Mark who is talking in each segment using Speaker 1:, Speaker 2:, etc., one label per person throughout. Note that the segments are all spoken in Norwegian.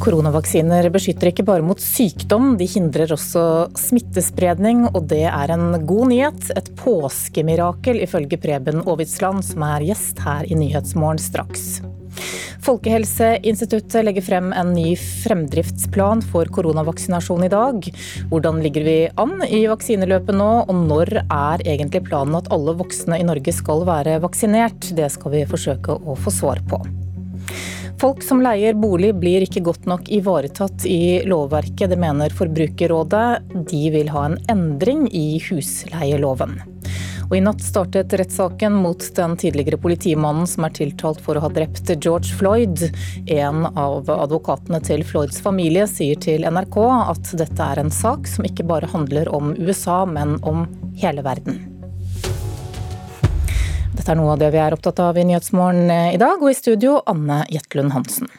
Speaker 1: Koronavaksiner beskytter ikke bare mot sykdom, de hindrer også smittespredning, og det er en god nyhet. Et påskemirakel, ifølge Preben Aavitsland, som er gjest her i Nyhetsmorgen straks. Folkehelseinstituttet legger frem en ny fremdriftsplan for koronavaksinasjon i dag. Hvordan ligger vi an i vaksineløpet nå, og når er egentlig planen at alle voksne i Norge skal være vaksinert? Det skal vi forsøke å få svar på. Folk som leier bolig blir ikke godt nok ivaretatt i lovverket, det mener Forbrukerrådet. De vil ha en endring i husleieloven. Og I natt startet rettssaken mot den tidligere politimannen som er tiltalt for å ha drept George Floyd. En av advokatene til Floyds familie sier til NRK at dette er en sak som ikke bare handler om USA, men om hele verden. Dette er noe av det vi er opptatt av i Nyhetsmorgen i dag, og i studio Anne Jetlund Hansen.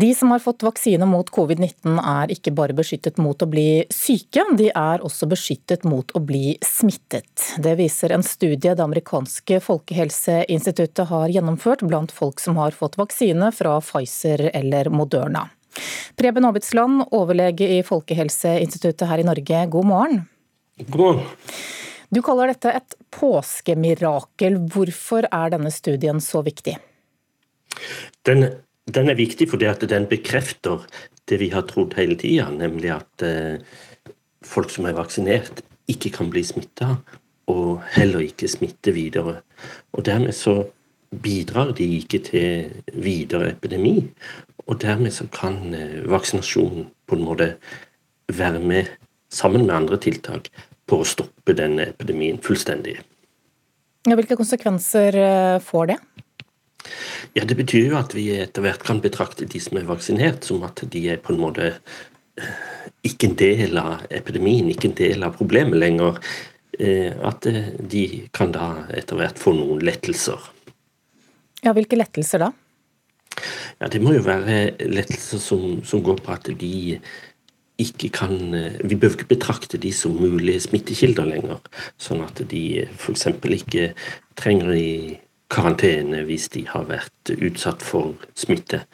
Speaker 1: De som har fått vaksine mot covid-19 er ikke bare beskyttet mot å bli syke, de er også beskyttet mot å bli smittet. Det viser en studie det amerikanske folkehelseinstituttet har gjennomført blant folk som har fått vaksine fra Pfizer eller Moderna. Preben Aabitsland, overlege i Folkehelseinstituttet her i Norge, god morgen.
Speaker 2: God morgen.
Speaker 1: Du kaller dette et påskemirakel. Hvorfor er denne studien så viktig?
Speaker 2: Den, den er viktig fordi at den bekrefter det vi har trodd hele tida, nemlig at eh, folk som er vaksinert, ikke kan bli smitta, og heller ikke smitte videre. Og Dermed så bidrar de ikke til videre epidemi, og dermed så kan eh, vaksinasjonen på en måte være med, sammen med andre tiltak, på å stoppe denne epidemien fullstendig.
Speaker 1: Ja, hvilke konsekvenser eh, får det?
Speaker 2: Ja, Det betyr jo at vi etter hvert kan betrakte de som er vaksinert, som at de er på en måte eh, ikke en del av epidemien, ikke en del av problemet lenger. Eh, at de kan da etter hvert få noen lettelser.
Speaker 1: Ja, Hvilke lettelser da?
Speaker 2: Ja, Det må jo være lettelser som, som går på at de ikke kan eh, Vi bør ikke betrakte de som mulige smittekilder lenger. Sånn at de f.eks. ikke trenger i karantene hvis de har vært utsatt for smitte.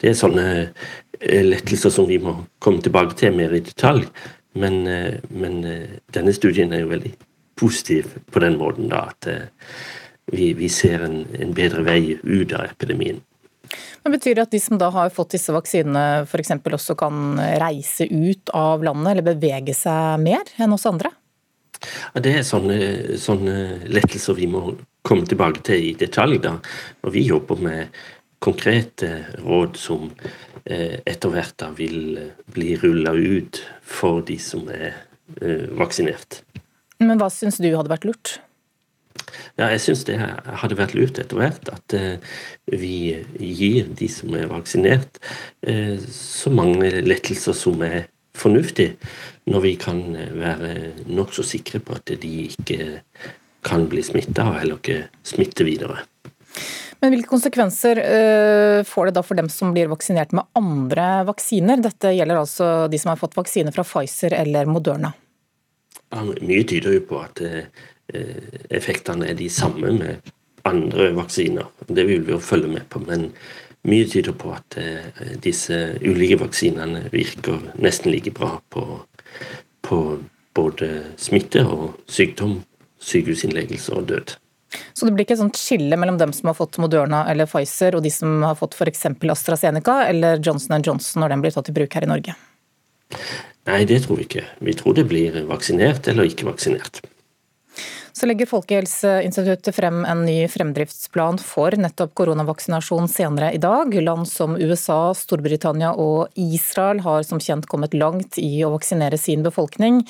Speaker 2: Det er sånne eh, lettelser som vi må komme tilbake til mer i detalj. Men, eh, men denne studien er jo veldig positiv på den måten da, at vi, vi ser en, en bedre vei ut av epidemien.
Speaker 1: Men Betyr det at de som da har fått disse vaksinene f.eks. også kan reise ut av landet eller bevege seg mer enn oss andre?
Speaker 2: Ja, det er sånne, sånne, lettelser vi må komme tilbake til i detalj. da. Og vi jobber med konkrete råd som eh, etter hvert da vil bli rulla ut for de som er eh, vaksinert.
Speaker 1: Men hva syns du hadde vært lurt?
Speaker 2: Ja, jeg syns det hadde vært lurt etter hvert at eh, vi gir de som er vaksinert, eh, så mange lettelser som er fornuftig, når vi kan være nokså sikre på at de ikke kan bli smitta eller ikke smitte videre.
Speaker 1: Men Hvilke konsekvenser får det da for dem som blir vaksinert med andre vaksiner? Dette gjelder altså de som har fått vaksine fra Pfizer eller Moderna.
Speaker 2: Ja, mye tyder jo på at Eh, effektene er de samme med andre vaksiner. Det vil vi jo følge med på. Men mye tyder på at eh, disse ulike vaksinene virker nesten like bra på, på både smitte og sykdom, sykehusinnleggelse og død.
Speaker 1: Så det blir ikke et sånt skille mellom dem som har fått Moderna eller Pfizer, og de som har fått f.eks. AstraZeneca eller Johnson Johnson når den blir tatt i bruk her i Norge?
Speaker 2: Nei, det tror vi ikke. Vi tror det blir vaksinert eller ikke vaksinert.
Speaker 1: Så legger Folkehelseinstituttet frem en ny fremdriftsplan for nettopp koronavaksinasjon senere i dag. Land som USA, Storbritannia og Israel har som kjent kommet langt i å vaksinere sin befolkning.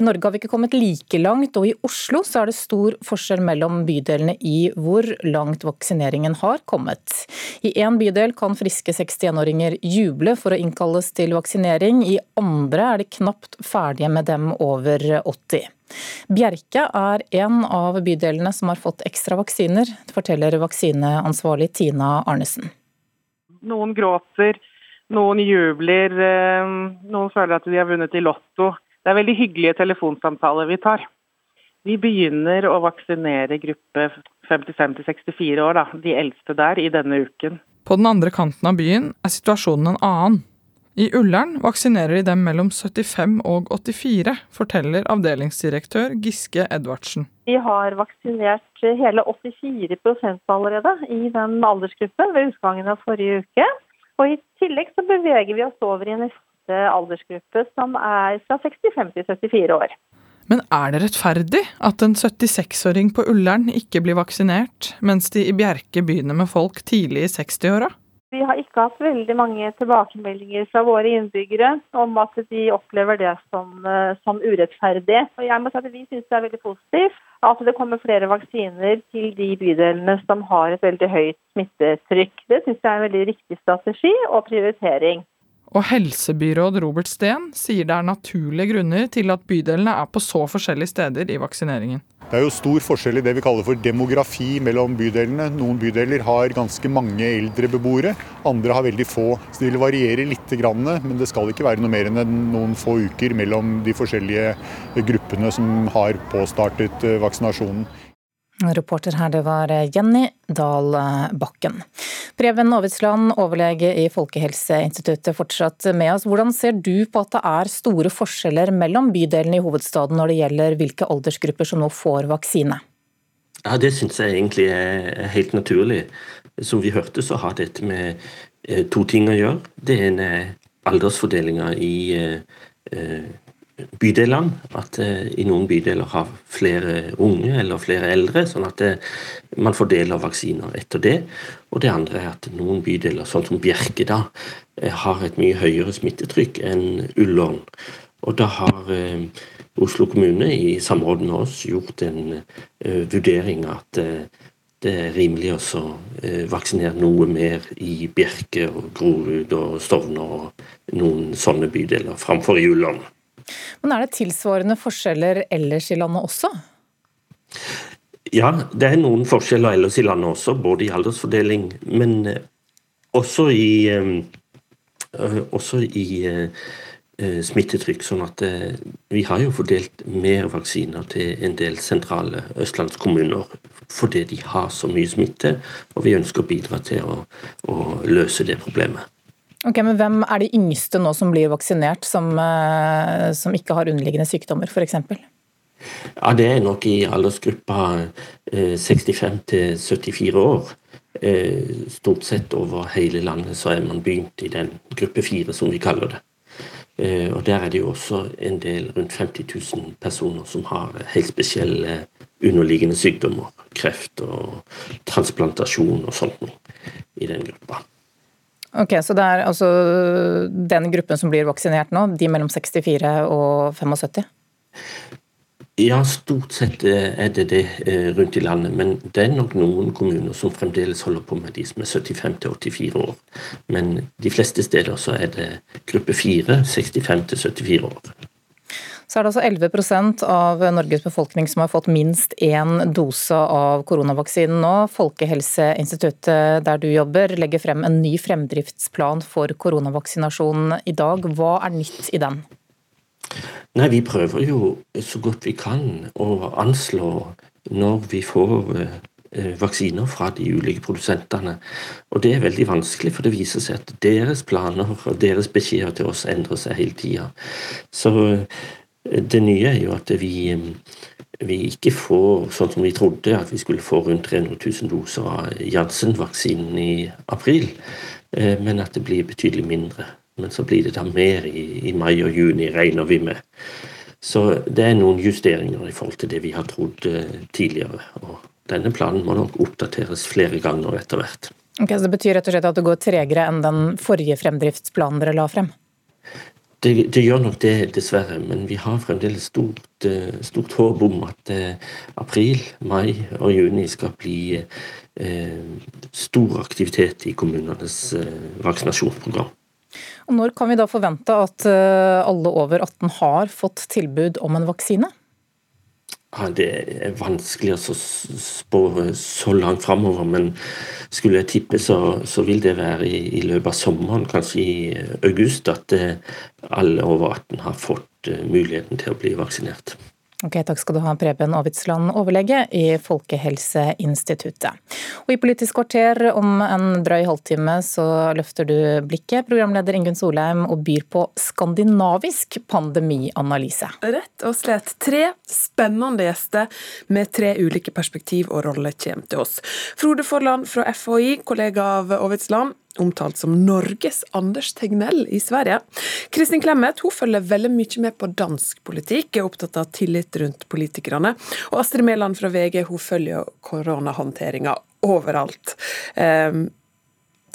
Speaker 1: I Norge har vi ikke kommet like langt, og i Oslo så er det stor forskjell mellom bydelene i hvor langt vaksineringen har kommet. I én bydel kan friske 61-åringer juble for å innkalles til vaksinering, i andre er de knapt ferdige med dem over 80. Bjerke er en av bydelene som har fått ekstra vaksiner, forteller vaksineansvarlig Tina Arnesen.
Speaker 3: Noen gråter, noen jubler, eh, noen føler at de har vunnet i Lotto. Det er veldig hyggelige telefonsamtaler vi tar. Vi begynner å vaksinere gruppe 55 64 år, da, de eldste der, i denne uken.
Speaker 4: På den andre kanten av byen er situasjonen en annen. I Ullern vaksinerer de dem mellom 75 og 84, forteller avdelingsdirektør Giske Edvardsen.
Speaker 5: Vi har vaksinert hele 84% allerede i den aldersgruppen ved utgangen av forrige uke. Og I tillegg så beveger vi oss over i neste aldersgruppe, som er fra 65 til 74 år.
Speaker 4: Men er det rettferdig at en 76-åring på Ullern ikke blir vaksinert, mens de i Bjerke begynner med folk tidlig i 60-åra?
Speaker 5: Vi har ikke hatt veldig mange tilbakemeldinger fra våre innbyggere om at de opplever det som, eh, som urettferdig. Og jeg må si at Vi syns det er veldig positivt at det kommer flere vaksiner til de bydelene som har et veldig høyt smittetrykk. Det syns jeg er en veldig riktig strategi og prioritering.
Speaker 4: Og helsebyråd Robert Steen sier det er naturlige grunner til at bydelene er på så forskjellige steder i vaksineringen.
Speaker 6: Det er jo stor forskjell i det vi kaller for demografi mellom bydelene. Noen bydeler har ganske mange eldre beboere, andre har veldig få. Så det vil variere litt, men det skal ikke være noe mer enn noen få uker mellom de forskjellige gruppene som har påstartet eh, vaksinasjonen.
Speaker 1: Reporter her, det var Jenny Dahl Bakken. Preben Aavitsland, overlege i Folkehelseinstituttet, fortsatt med oss. Hvordan ser du på at det er store forskjeller mellom bydelene i hovedstaden når det gjelder hvilke aldersgrupper som nå får vaksine?
Speaker 2: Ja, Det syns jeg egentlig er helt naturlig. Som vi hørte, så har dette med eh, to ting å gjøre. Det ene er aldersfordelinga i eh, bydelene. At eh, i noen bydeler har flere unge eller flere eldre, sånn at eh, man fordeler vaksiner etter det. Og det andre er at noen bydeler, sånn som Bjerke, da, eh, har et mye høyere smittetrykk enn Ullern. Og da har Oslo kommune i samråd med oss gjort en vurdering at det er rimelig å vaksinere noe mer i Bjerke og Grorud og Stovner og noen sånne bydeler, framfor i Ullern.
Speaker 1: Men er det tilsvarende forskjeller ellers i landet også?
Speaker 2: Ja, det er noen forskjeller ellers i landet også, både i aldersfordeling, men eh, også i, eh, også i eh, smittetrykk. sånn at vi har jo fordelt mer vaksiner til en del sentrale østlandskommuner fordi de har så mye smitte, og vi ønsker å bidra til å, å løse det problemet.
Speaker 1: Ok, men Hvem er de yngste nå som blir vaksinert, som, eh, som ikke har underliggende sykdommer f.eks.?
Speaker 2: Ja, Det er nok i aldersgruppa 65 eh, til 74 år. Eh, stort sett over hele landet så er man begynt i den gruppe fire, som vi kaller det. Og Der er det jo også en del, rundt 50 000 personer, som har helt spesielle underliggende sykdommer. Kreft og transplantasjon og sånt noe i den gruppa.
Speaker 1: Ok, Så det er altså den gruppen som blir vaksinert nå, de mellom 64 og 75?
Speaker 2: Ja, stort sett eh, er det det eh, rundt i landet. Men det er nok noen kommuner som fremdeles holder på med de som er 75 til 84 år. Men de fleste steder så er det gruppe 4, 65 til 74 år
Speaker 1: så er det altså 11% av Norges befolkning som har fått minst én dose av koronavaksinen nå. Folkehelseinstituttet der du jobber legger frem en ny fremdriftsplan for koronavaksinasjon i dag. Hva er nytt i den?
Speaker 2: Nei, Vi prøver jo så godt vi kan å anslå når vi får eh, vaksiner fra de ulike produsentene. Og det er veldig vanskelig, for det viser seg at deres planer og deres beskjeder til oss endrer seg hele tida. Så det nye er jo at vi, vi ikke får, sånn som vi trodde, at vi skulle få rundt 300 000 doser av Janssen-vaksinen i april, eh, men at det blir betydelig mindre. Men så blir det da mer i, i mai og juni, regner vi med. Så det er noen justeringer i forhold til det vi har trodd eh, tidligere. og Denne planen må nok oppdateres flere ganger etter hvert.
Speaker 1: Ok, så Det betyr rett og slett at det går tregere enn den forrige fremdriftsplanen dere la frem?
Speaker 2: Det, det, gjør nok det, dessverre. Men vi har fremdeles stort, eh, stort håp om at eh, april, mai og juni skal bli eh, stor aktivitet i kommunenes vaksinasjonsprogram.
Speaker 1: Og når kan vi da forvente at alle over 18 har fått tilbud om en vaksine?
Speaker 2: Ja, det er vanskelig å spå så langt framover, men skulle jeg tippe, så, så vil det være i, i, løpet av sommeren, kanskje i august, at eh, alle over 18 har fått uh, muligheten til å bli vaksinert.
Speaker 1: Ok, Takk skal du ha, Preben Aavitsland, overlege i Folkehelseinstituttet. Og I Politisk kvarter om en drøy halvtime så løfter du blikket, programleder Ingunn Solheim, og byr på skandinavisk pandemianalyse.
Speaker 7: Rett og slett. Tre spennende gjester med tre ulike perspektiv og roller kommer til oss. Frode Forland fra FHI, kollega av Aavitsland omtalt som Norges Anders Tegnell i Sverige. Kristin Clemet hun følger veldig mye med på dansk politikk, er opptatt av tillit rundt politikerne. Og Astrid Mæland fra VG hun følger koronahåndteringa overalt. Um,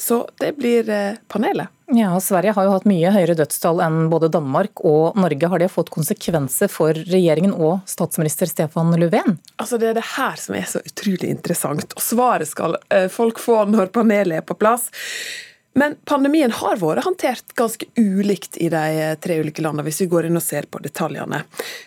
Speaker 7: så det blir eh, panelet.
Speaker 1: Ja, Sverige har jo hatt mye høyere dødstall enn både Danmark og Norge. Har det fått konsekvenser for regjeringen og statsminister Stefan Löfven?
Speaker 7: Altså, Det er det her som er så utrolig interessant, og svaret skal eh, folk få når panelet er på plass. Men pandemien har vært håndtert ganske ulikt i de eh, tre ulike landene, hvis vi går inn og ser på detaljene.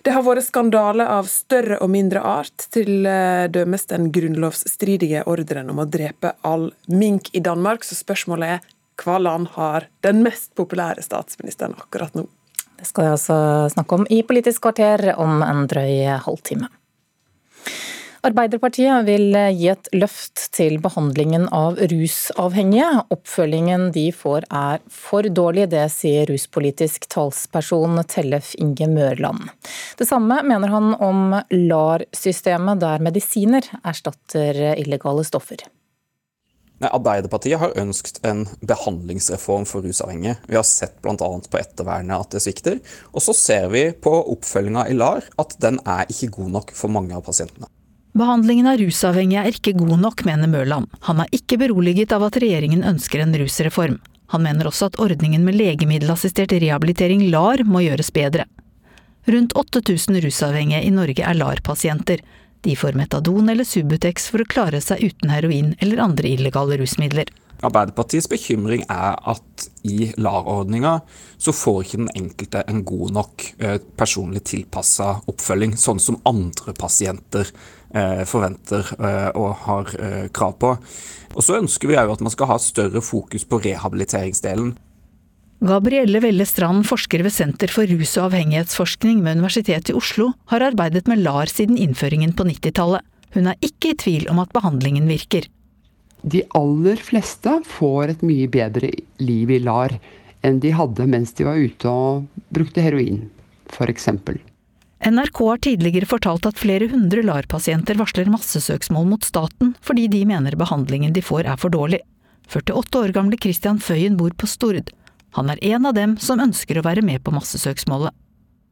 Speaker 7: Det har vært skandaler av større og mindre art, til eh, dømes den grunnlovsstridige ordren om å drepe all mink i Danmark. Så spørsmålet er hva land har den mest populære statsministeren akkurat nå?
Speaker 1: Det skal jeg altså snakke om i Politisk kvarter om en drøy halvtime. Arbeiderpartiet vil gi et løft til behandlingen av rusavhengige. Oppfølgingen de får er for dårlig, det sier ruspolitisk talsperson Tellef Inge Mørland. Det samme mener han om LAR-systemet, der medisiner erstatter illegale stoffer.
Speaker 8: Arbeiderpartiet har ønsket en behandlingsreform for rusavhengige. Vi har sett bl.a. på ettervernet at det svikter. Og så ser vi på oppfølginga i LAR at den er ikke god nok for mange av pasientene.
Speaker 9: Behandlingen av rusavhengige er ikke god nok, mener Mørland. Han er ikke beroliget av at regjeringen ønsker en rusreform. Han mener også at ordningen med legemiddelassistert rehabilitering, LAR, må gjøres bedre. Rundt 8000 rusavhengige i Norge er LAR-pasienter. De får metadon eller Subutex for å klare seg uten heroin eller andre illegale rusmidler.
Speaker 8: Arbeiderpartiets bekymring er at i LAR-ordninga så får ikke den enkelte en god nok eh, personlig tilpassa oppfølging, sånn som andre pasienter forventer eh, og har krav på. Og så ønsker vi òg at man skal ha større fokus på rehabiliteringsdelen.
Speaker 9: Gabrielle Velle Strand, forsker ved Senter for rus- og avhengighetsforskning ved Universitetet i Oslo, har arbeidet med LAR siden innføringen på 90-tallet. Hun er ikke i tvil om at behandlingen virker
Speaker 10: de aller fleste får et mye bedre liv i LAR enn de hadde mens de var ute og brukte heroin, f.eks.
Speaker 9: NRK har tidligere fortalt at flere hundre LAR-pasienter varsler massesøksmål mot staten fordi de mener behandlingen de får er for dårlig. 48 år gamle Christian Føyen bor på Stord. Han er en av dem som ønsker å være med på massesøksmålet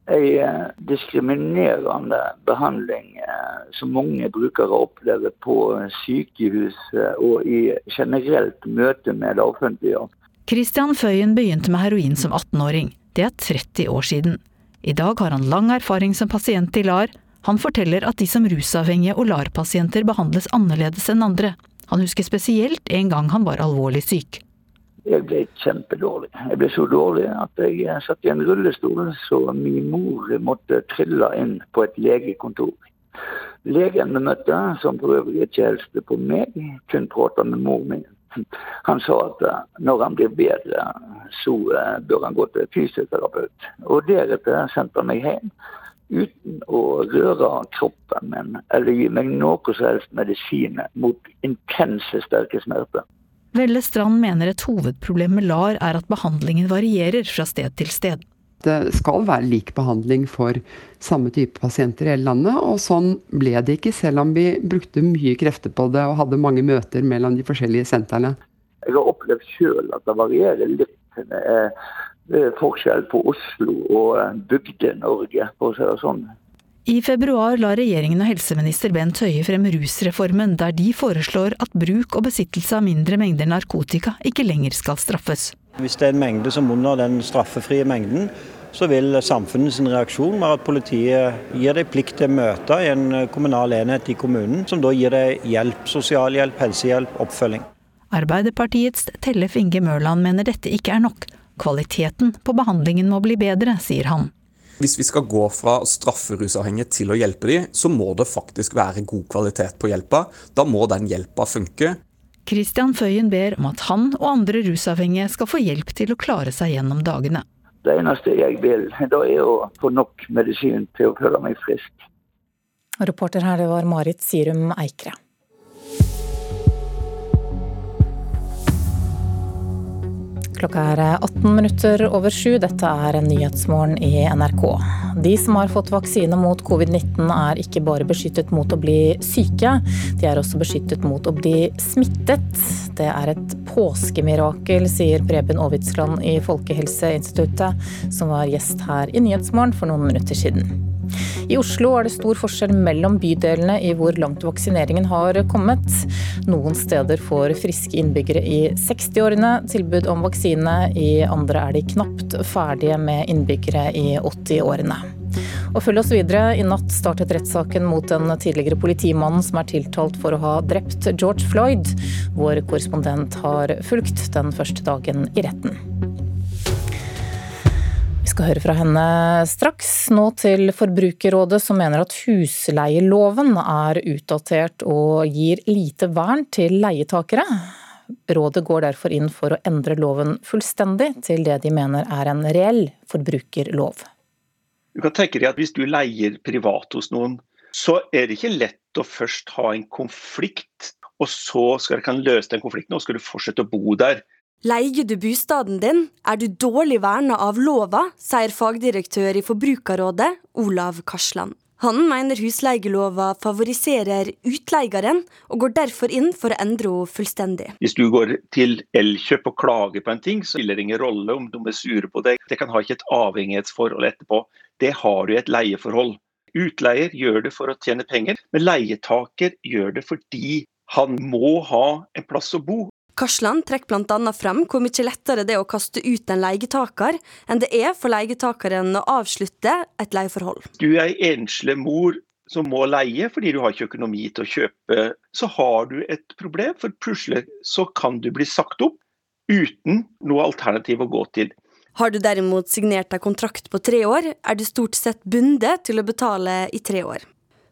Speaker 11: en eh, diskriminerende behandling eh, som mange brukere opplever på sykehus eh, og i generelt møte med det offentlige.
Speaker 9: Christian Føyen begynte med heroin som 18-åring. Det er 30 år siden. I dag har han lang erfaring som pasient i LAR. Han forteller at de som rusavhengige og LAR-pasienter behandles annerledes enn andre. Han husker spesielt en gang han var alvorlig syk.
Speaker 11: Jeg ble kjempedårlig. Jeg ble så dårlig at jeg satt i en rullestol så min mor måtte trille inn på et legekontor. Legen vi møtte, som for øvrig ikke kjæreste på meg, kun prata med mor min. Han sa at eh, når han blir bedre, så eh, bør han gå til fysioterapeut. Og deretter sendte han meg hjem uten å røre kroppen min eller gi meg noe som helst medisiner mot intense, sterke smerter.
Speaker 9: Velle Strand mener et hovedproblem med LAR er at behandlingen varierer fra sted til sted.
Speaker 10: Det skal være lik behandling for samme type pasienter i hele landet, og sånn ble det ikke, selv om vi brukte mye krefter på det og hadde mange møter mellom de forskjellige sentrene.
Speaker 11: Jeg har opplevd sjøl at det varierer litt. Det er forskjell på Oslo og Bygde-Norge, for å si det sånn.
Speaker 9: I februar la regjeringen og helseminister Bent Høie frem rusreformen, der de foreslår at bruk og besittelse av mindre mengder narkotika ikke lenger skal straffes.
Speaker 12: Hvis det er en mengde som under den straffefrie mengden, så vil samfunnets reaksjon være at politiet gir deg plikt til å møte i en kommunal enhet i kommunen, som da gir deg hjelp, sosialhjelp, helsehjelp, oppfølging.
Speaker 9: Arbeiderpartiets Tellef Inge Mørland mener dette ikke er nok. Kvaliteten på behandlingen må bli bedre, sier han.
Speaker 8: Hvis vi skal gå fra å straffe rusavhengige til å hjelpe dem, så må det faktisk være god kvalitet på hjelpa. Da må den hjelpa funke.
Speaker 9: Christian Føyen ber om at han og andre rusavhengige skal få hjelp til å klare seg gjennom dagene.
Speaker 11: Det eneste jeg vil, da er å få nok medisin til å føle meg frisk.
Speaker 1: Reporter her det var Marit Sirum Eikre. Klokka er 18 minutter over sju. Dette er Nyhetsmorgen i NRK. De som har fått vaksine mot covid-19 er ikke bare beskyttet mot å bli syke, de er også beskyttet mot å bli smittet. Det er et påskemirakel, sier Preben Aavitsland i Folkehelseinstituttet, som var gjest her i Nyhetsmorgen for noen minutter siden. I Oslo er det stor forskjell mellom bydelene i hvor langt vaksineringen har kommet. Noen steder får friske innbyggere i 60-årene tilbud om vaksine, i andre er de knapt ferdige med innbyggere i 80-årene. Og følg oss videre. I natt startet rettssaken mot den tidligere politimannen som er tiltalt for å ha drept George Floyd. Vår korrespondent har fulgt den første dagen i retten skal høre fra henne straks. Nå til Forbrukerrådet, som mener at husleieloven er utdatert og gir lite vern til leietakere. Rådet går derfor inn for å endre loven fullstendig til det de mener er en reell forbrukerlov.
Speaker 13: Du kan tenke deg at Hvis du leier privat hos noen, så er det ikke lett å først ha en konflikt, og så skal du løse den konflikten, og skal du fortsette å bo der.
Speaker 14: Leier du bostaden din, er du dårlig verna av lova, sier fagdirektør i Forbrukerrådet, Olav Karsland. Han mener husleielova favoriserer utleieren, og går derfor inn for å endre henne fullstendig.
Speaker 13: Hvis du går til Elkjøp og klager på en ting, så spiller det ingen rolle om de er sure på deg. Det kan ha ikke et avhengighetsforhold etterpå. Det har du i et leieforhold. Utleier gjør det for å tjene penger, men leietaker gjør det fordi han må ha en plass å bo.
Speaker 14: Karsland trekker bl.a. frem hvor mye lettere det er å kaste ut en leietaker, enn det er for leietakeren å avslutte et leieforhold.
Speaker 13: Du er enslig mor som må leie fordi du har ikke økonomi til å kjøpe. Så har du et problem, for plutselig så kan du bli sagt opp uten noe alternativ å gå til.
Speaker 14: Har du derimot signert deg kontrakt på tre år, er du stort sett bundet til å betale i tre år.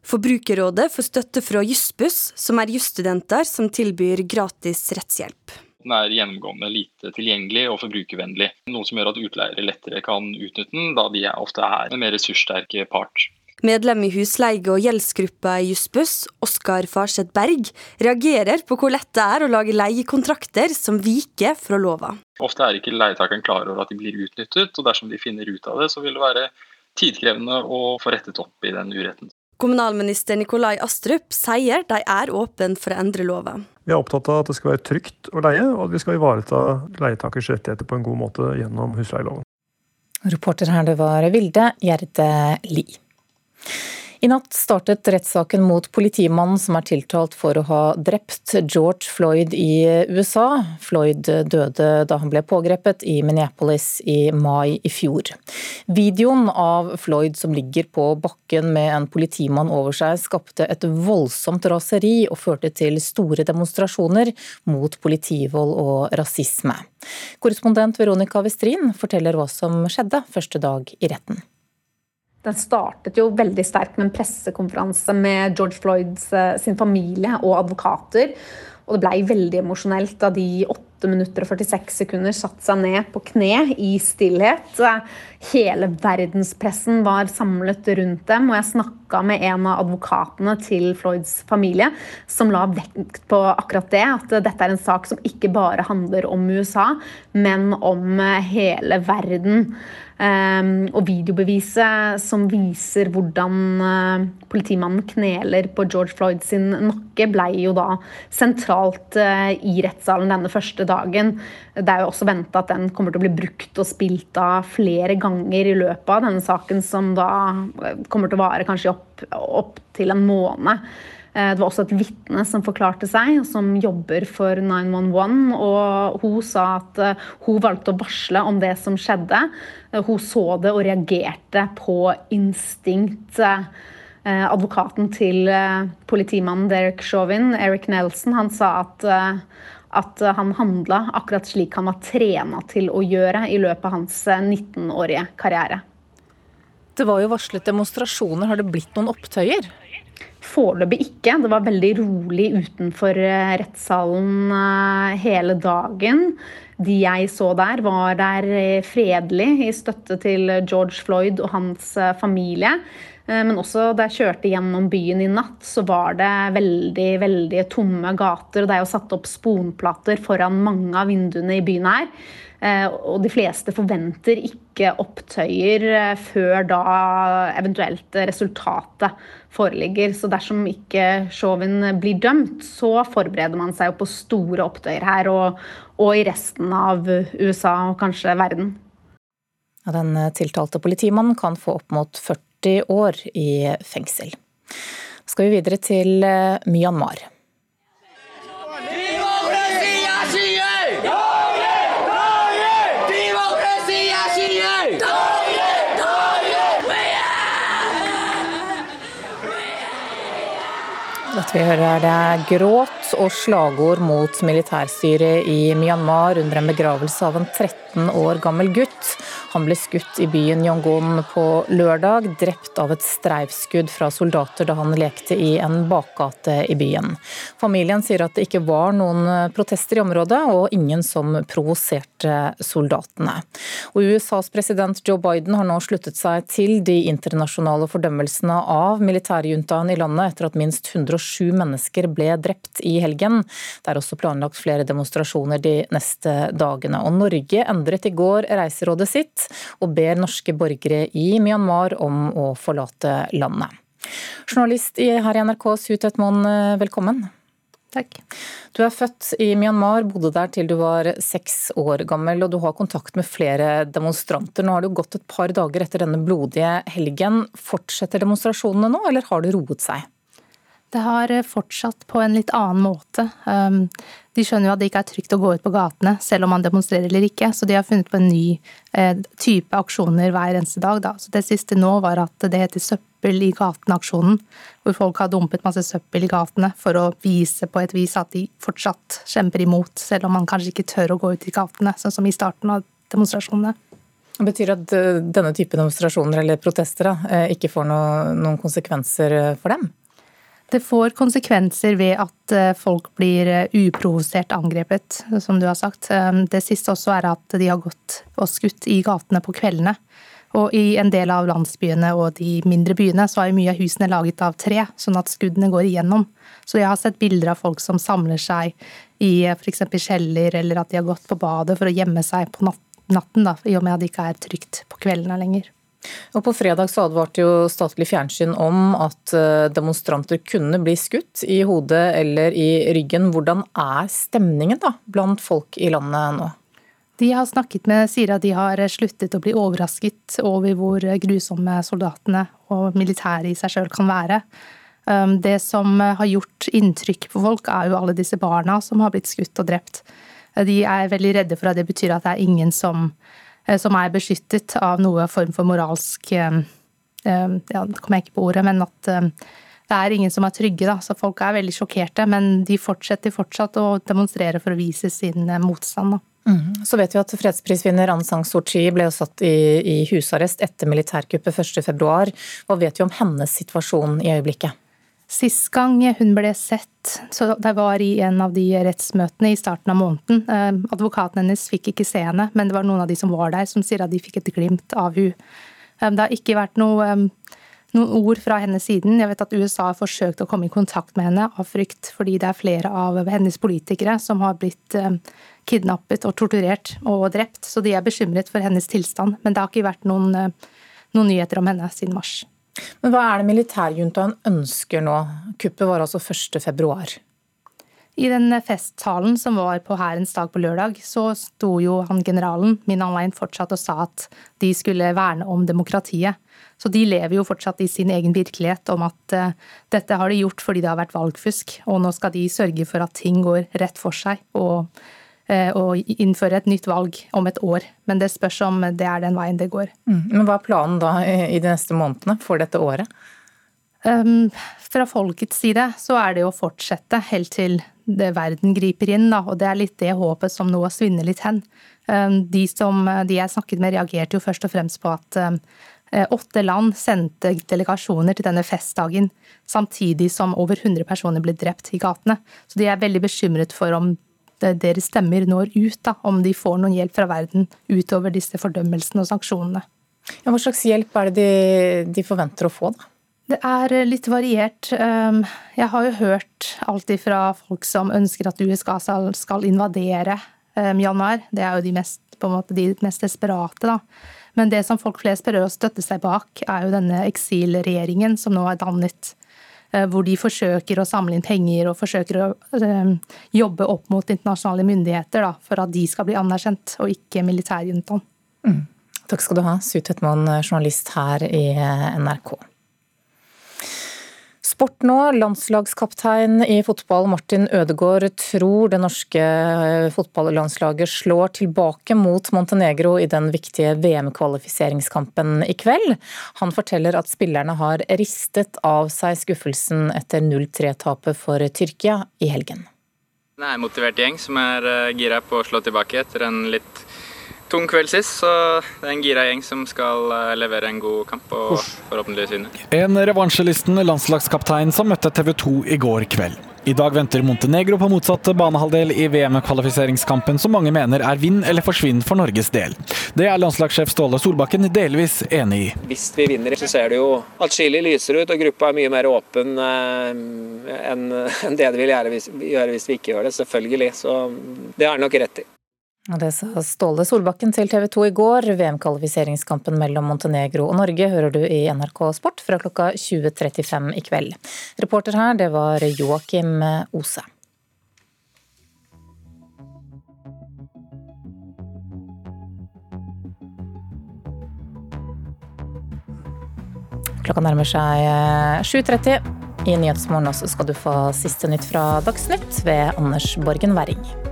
Speaker 14: Forbrukerrådet får støtte fra Jussbuss, som er jusstudenter som tilbyr gratis rettshjelp.
Speaker 15: Den er gjennomgående lite tilgjengelig og forbrukervennlig, noe som gjør at utleiere lettere kan utnytte den, da de ofte er en mer ressurssterke part.
Speaker 14: Medlem i husleie- og gjeldsgruppa i Jussbuss, Oskar Farseth Berg, reagerer på hvor lett det er å lage leiekontrakter som viker fra lova.
Speaker 15: Ofte er ikke leietakeren klar over at de blir utnyttet, og dersom de finner ut av det, så vil det være tidkrevende å få rettet opp i den uretten.
Speaker 14: Kommunalminister Nikolai Astrup sier de er åpne for å endre loven.
Speaker 16: Vi er opptatt av at det skal være trygt å leie, og at vi skal ivareta leietakers rettigheter på en god måte gjennom husleieloven.
Speaker 1: Reporter her, det var Vilde Gjerde Lie. I natt startet rettssaken mot politimannen som er tiltalt for å ha drept George Floyd i USA. Floyd døde da han ble pågrepet i Minneapolis i mai i fjor. Videoen av Floyd som ligger på bakken med en politimann over seg, skapte et voldsomt raseri og førte til store demonstrasjoner mot politivold og rasisme. Korrespondent Veronica Westrin forteller hva som skjedde første dag i retten.
Speaker 17: Den startet jo veldig sterkt med en pressekonferanse med George Floyds eh, sin familie og advokater. Og det blei veldig emosjonelt da de 8 minutter og 46 sekunder satte seg ned på kne i stillhet. Hele verdenspressen var samlet rundt dem, og jeg snakka med en av advokatene til Floyds familie, som la vekt på akkurat det. At dette er en sak som ikke bare handler om USA, men om hele verden. Ehm, og videobeviset som viser hvordan eh, politimannen kneler på George Floyd sin nakke, ble jo da sentralt eh, i rettssalen denne første dagen. Det er jo også venta at den kommer til å bli brukt og spilt av flere ganger i løpet av denne saken, som da eh, kommer til å vare kanskje opp, opp til en måned. Eh, det var også et vitne som forklarte seg, som jobber for 911. og Hun sa at eh, hun valgte å varsle om det som skjedde. Eh, hun så det og reagerte på instinkt. Advokaten til politimannen Derek Chauvin, Eric Nelson, han sa at, at han handla akkurat slik han var trena til å gjøre i løpet av hans 19-årige karriere.
Speaker 1: Det var jo varslet demonstrasjoner. Har det blitt noen opptøyer?
Speaker 17: Foreløpig ikke. Det var veldig rolig utenfor eh, rettssalen eh, hele dagen. de jeg så der, var der fredelig i støtte til George Floyd og hans familie. Men også da jeg kjørte gjennom byen i natt, så var det veldig veldig tomme gater. og Det er jo satt opp sponplater foran mange av vinduene i byen her. Eh, og de fleste forventer ikke opptøyer eh, før da eventuelt resultatet foreligger. Så dersom ikke Chauvin blir dømt, så forbereder man seg jo på store opptøyer her og, og i resten av USA og kanskje verden.
Speaker 1: Ja, den tiltalte politimannen kan få opp mot 40 år i fengsel. Skal vi videre til eh, Myanmar. Dette vi hører er det gråt og slagord mot militærstyret i Myanmar under en begravelse av en 13 år gammel gutt. Han ble skutt i byen Yongon på lørdag, drept av et streifskudd fra soldater da han lekte i en bakgate i byen. Familien sier at det ikke var noen protester i området, og ingen som provoserte soldatene. Og USAs president Joe Biden har nå sluttet seg til de internasjonale fordømmelsene av militærjuntaen i landet etter at minst 107 mennesker ble drept i helgen. Det er også planlagt flere demonstrasjoner de neste dagene. Og Norge endret i går reiserådet sitt og ber norske borgere i Myanmar om å forlate landet. Journalist her i NRK, Su Tetmon, velkommen.
Speaker 18: Takk.
Speaker 1: Du er født i Myanmar, bodde der til du var seks år gammel, og du har kontakt med flere demonstranter. Nå har det gått et par dager etter denne blodige helgen. Fortsetter demonstrasjonene nå, eller har det roet seg?
Speaker 18: Det har fortsatt på en litt annen måte. Um, de skjønner jo at det ikke er trygt å gå ut på gatene, selv om man demonstrerer eller ikke. Så de har funnet på en ny eh, type aksjoner hver eneste dag. Da. Så det siste nå var at det heter Søppel i gaten-aksjonen, Hvor folk har dumpet masse søppel i gatene for å vise på et vis at de fortsatt kjemper imot, selv om man kanskje ikke tør å gå ut i gatene, sånn som i starten av demonstrasjonene.
Speaker 1: Det betyr at eh, denne type demonstrasjoner eller protester eh, ikke får noen konsekvenser eh, for dem?
Speaker 18: Det får konsekvenser ved at eh, folk blir eh, uprovosert angrepet, som du har sagt. Eh, det siste også er at de har gått og skutt i gatene på kveldene. Og i en del av landsbyene og de mindre byene så er mye av husene laget av tre, sånn at skuddene går igjennom. Så jeg har sett bilder av folk som samler seg i f.eks. kjeller, eller at de har gått på badet for å gjemme seg på natten, da, i og med at det ikke er trygt på kveldene lenger.
Speaker 1: Og På fredag så advarte jo statlig fjernsyn om at eh, demonstranter kunne bli skutt i hodet eller i ryggen. Hvordan er stemningen da blant folk i landet nå?
Speaker 18: De har snakket med sier at de har sluttet å bli overrasket over hvor grusomme soldatene og militæret i seg sjøl kan være. Um, det som har gjort inntrykk på folk, er jo alle disse barna som har blitt skutt og drept. De er veldig redde for at det betyr at det er ingen som Eh, som er beskyttet av noe form for moralsk eh, eh, ja, det kommer jeg ikke på ordet, men at det er ingen som er trygge. Da. Så folk er veldig sjokkerte, men de fortsetter fortsatt å demonstrere for å vise sin motstand. Da.
Speaker 1: Mm. Så vet vi at fredsprisvinner Aung San Suu Kyi ble satt i, i husarrest etter militærkuppet 1.2. Hva vet vi om hennes situasjon i øyeblikket?
Speaker 18: Sist gang hun ble sett, så det var i en av de rettsmøtene i starten av måneden. Eh, advokaten hennes fikk ikke se henne, men det var noen av de som var der, som sier at de fikk et glimt av hun. Eh, det har ikke vært noe, eh, noen ord fra hennes siden. Jeg vet at USA har forsøkt å komme i kontakt med henne av frykt, fordi det er flere av hennes politikere som har blitt kidnappet og torturert og drept. Så de er bekymret for hennes tilstand. Men det har ikke vært noen, noen nyheter om henne siden mars.
Speaker 1: Men hva er det militærjuntaen ønsker nå? Kuppet var altså 1. februar.
Speaker 18: I den festtalen som var på Hærens dag på lørdag, så sto jo han generalen Min Online fortsatt og sa at de skulle verne om demokratiet. Så de lever jo fortsatt i sin egen virkelighet om at uh, dette har de gjort fordi det har vært valgfusk, og nå skal de sørge for at ting går rett for seg. og å eh, innføre et nytt valg om et år. Men det spørs om det er den veien det går.
Speaker 1: Mm. Men Hva er planen da i de neste månedene for dette året?
Speaker 18: Um, fra folkets side så er det å fortsette helt til det verden griper inn. Da, og det er litt det håpet som nå svinner litt hen. Um, de, som, de jeg snakket med reagerte jo først og fremst på at um, åtte land sendte delegasjoner til denne festdagen, samtidig som over 100 personer ble drept i gatene. Så de er veldig bekymret for om deres stemmer når ut, da, om de får noen hjelp fra verden utover disse fordømmelsene og sanksjonene.
Speaker 1: Ja, hva slags hjelp er det de, de forventer å få, da?
Speaker 18: Det er litt variert. Ehm, jeg har jo hørt alt fra folk som ønsker at USA skal invadere Myanmar. Det er jo de mest, måte, de mest desperate, da. Men det som folk flest prøver å støtte seg bak, er jo denne eksilregjeringen som nå er dannet. Eh, hvor de forsøker å samle inn penger og forsøker å eh, jobbe opp mot internasjonale myndigheter da, for at de skal bli anerkjent, og ikke militærjuntaen.
Speaker 1: Mm. Takk skal du ha, Hetmoen, journalist her i NRK. Sport nå. Landslagskaptein i fotball Martin Ødegaard tror det norske eh, fotballandslaget slår tilbake mot Montenegro i den viktige VM-kvalifiseringskampen i kveld. Han forteller at spillerne har ristet av seg skuffelsen etter 0-3-tapet for Tyrkia i helgen.
Speaker 19: Det er en motivert gjeng som er eh, gira på å slå tilbake etter en litt tung kveld sist, så det er en gira gjeng som skal eh, levere en god kamp og forhåpentligvis vinne.
Speaker 20: En revansjelisten landslagskaptein som møtte TV 2 i går kveld. I dag venter Montenegro på motsatt banehalvdel i VM-kvalifiseringskampen som mange mener er vinn eller forsvinn for Norges del. Det er landslagssjef Ståle Solbakken delvis enig i.
Speaker 21: Hvis vi vinner, så ser det jo atskillig lysere ut, og gruppa er mye mer åpen eh, enn det det vil gjøre hvis, vi ikke gjør det. Selvfølgelig. Så det har han nok rett i.
Speaker 1: Det sa Ståle Solbakken til TV 2 i går. VM-kvalifiseringskampen mellom Montenegro og Norge hører du i NRK Sport fra klokka 20.35 i kveld. Reporter her, det var Joakim Ose. Klokka nærmer seg 7.30. I Nyhetsmorgen skal du få siste nytt fra Dagsnytt ved Anders Borgen Werring.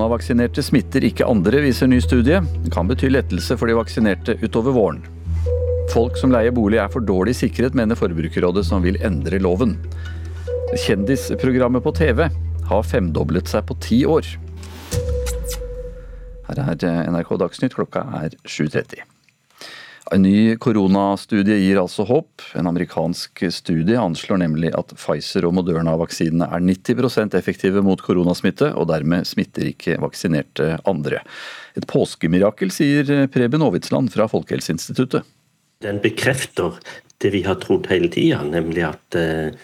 Speaker 22: Koronavaksinerte smitter ikke andre, viser ny studie. Det kan bety lettelse for de vaksinerte utover våren. Folk som leier bolig er for dårlig sikret, mener Forbrukerrådet, som vil endre loven. Kjendisprogrammet på TV har femdoblet seg på ti år. Her er NRK Dagsnytt, klokka er 7.30. En ny koronastudie gir altså håp. En amerikansk studie anslår nemlig at Pfizer- og Moderna-vaksinene er 90% effektive mot koronasmitte, og dermed smitter ikke vaksinerte andre. Et påskemirakel, sier Preben Aavitsland fra Folkehelseinstituttet.
Speaker 2: Den bekrefter det vi har trodd hele tida, nemlig at eh,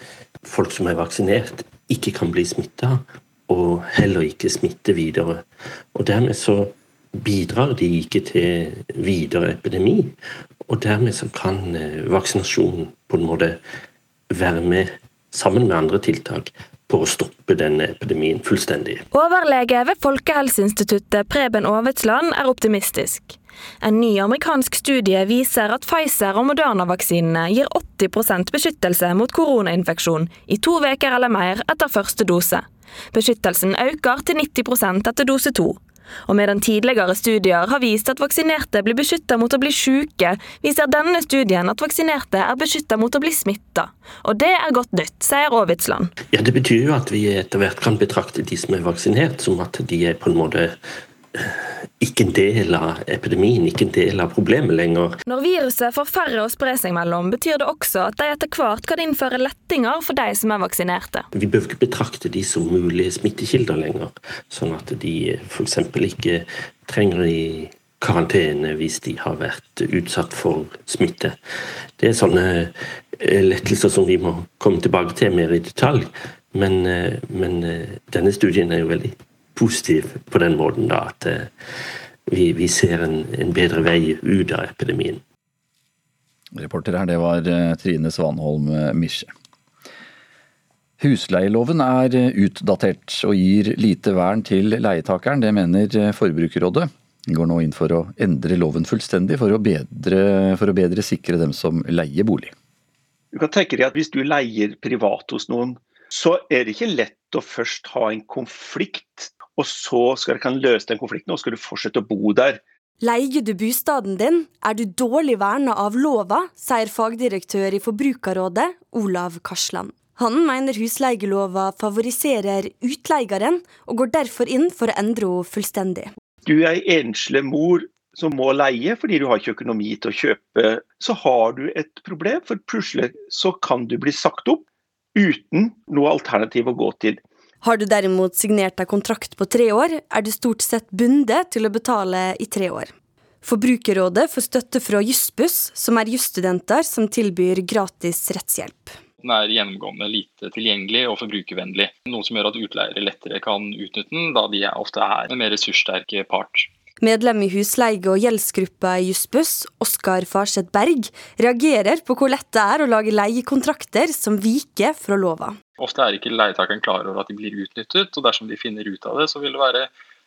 Speaker 2: folk som er vaksinert, ikke kan bli smitta, og heller ikke smitte videre. Og dermed så bidrar de ikke til videre epidemi. Og dermed så kan vaksinasjonen på en måte være med, sammen med andre tiltak, på å stoppe denne epidemien fullstendig.
Speaker 23: Overlege ved Folkehelseinstituttet Preben Aavetsland er optimistisk. En ny amerikansk studie viser at Pfizer- og Moderna-vaksinene gir 80% beskyttelse mot koronainfeksjon i to uker eller mer etter første dose. Beskyttelsen øker til 90% etter dose to. Og medan tidligere studier har vist at vaksinerte blir beskytta mot å bli syke, viser denne studien at vaksinerte er beskytta mot å bli smitta. Og det er godt nytt, sier Aavitsland.
Speaker 2: Ja, det betyr jo at vi etter hvert kan betrakte de som er vaksinert, som at de er på en måte ikke en del av epidemien, ikke en del av problemet lenger.
Speaker 23: Når viruset får færre å spre seg mellom, betyr det også at de etter hvert kan innføre lettinger for de som er vaksinerte.
Speaker 2: Vi bør ikke betrakte de som mulige smittekilder lenger, sånn at de f.eks. ikke trenger i karantene hvis de har vært utsatt for smitte. Det er sånne eh, lettelser som vi må komme tilbake til mer i detalj, men, eh, men eh, denne studien er jo veldig positiv på den måten da, at eh, vi, vi ser en, en, bedre vei ut av epidemien.
Speaker 22: Reporter her, det var eh, Trine Svanholm eh, Misje. Husleieloven er utdatert og gir lite vern til leietakeren. Det mener Forbrukerrådet. De går nå inn for å endre loven fullstendig for å bedre, for å bedre sikre dem som leier bolig.
Speaker 13: Du kan tenke deg at Hvis du leier privat hos noen, så er det ikke lett å først ha en konflikt og så skal dere løse den konflikten, og skal du fortsette å bo der.
Speaker 14: Leier du bostaden din, er du dårlig verna av lova, sier fagdirektør i Forbrukerrådet, Olav Karsland. Han mener husleielova favoriserer utleieren, og går derfor inn for å endre henne fullstendig.
Speaker 13: du er enslig mor som må leie fordi du har ikke økonomi til å kjøpe, så har du et problem. For plutselig så kan du bli sagt opp uten noe alternativ å gå til.
Speaker 14: Har du derimot signert deg kontrakt på tre år, er du stort sett bundet til å betale i tre år. Forbrukerrådet får støtte fra Jussbuss, som er jusstudenter som tilbyr gratis rettshjelp.
Speaker 15: Den er gjennomgående lite tilgjengelig og forbrukervennlig, noe som gjør at utleiere lettere kan utnytte den, da de ofte er en mer ressurssterke part.
Speaker 14: Medlem i husleie- og gjeldsgruppa i Jussbuss, Oskar Farseth Berg, reagerer på hvor lett det er å lage leiekontrakter som viker fra lova.
Speaker 15: Ofte er ikke leietakeren klar over at de blir utnyttet, og dersom de finner ut av det, så vil det være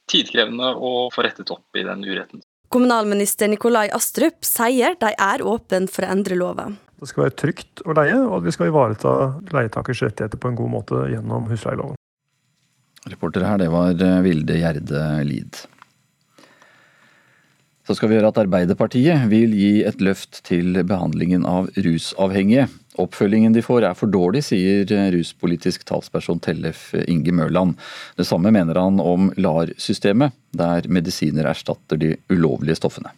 Speaker 15: tidkrevende å få rettet opp i den uretten.
Speaker 14: Kommunalminister Nikolai Astrup sier de er åpne for å endre lova.
Speaker 16: Det skal være trygt å leie, og at vi skal ivareta leietakers rettigheter på en god måte gjennom husleieloven.
Speaker 22: Reporter her, det var Vilde Gjerde Lid. Så skal vi høre at Arbeiderpartiet vil gi et løft til behandlingen av rusavhengige. Oppfølgingen de får er for dårlig, sier ruspolitisk talsperson Tellef Inge Mørland. Det samme mener han om LAR-systemet, der medisiner erstatter de ulovlige stoffene.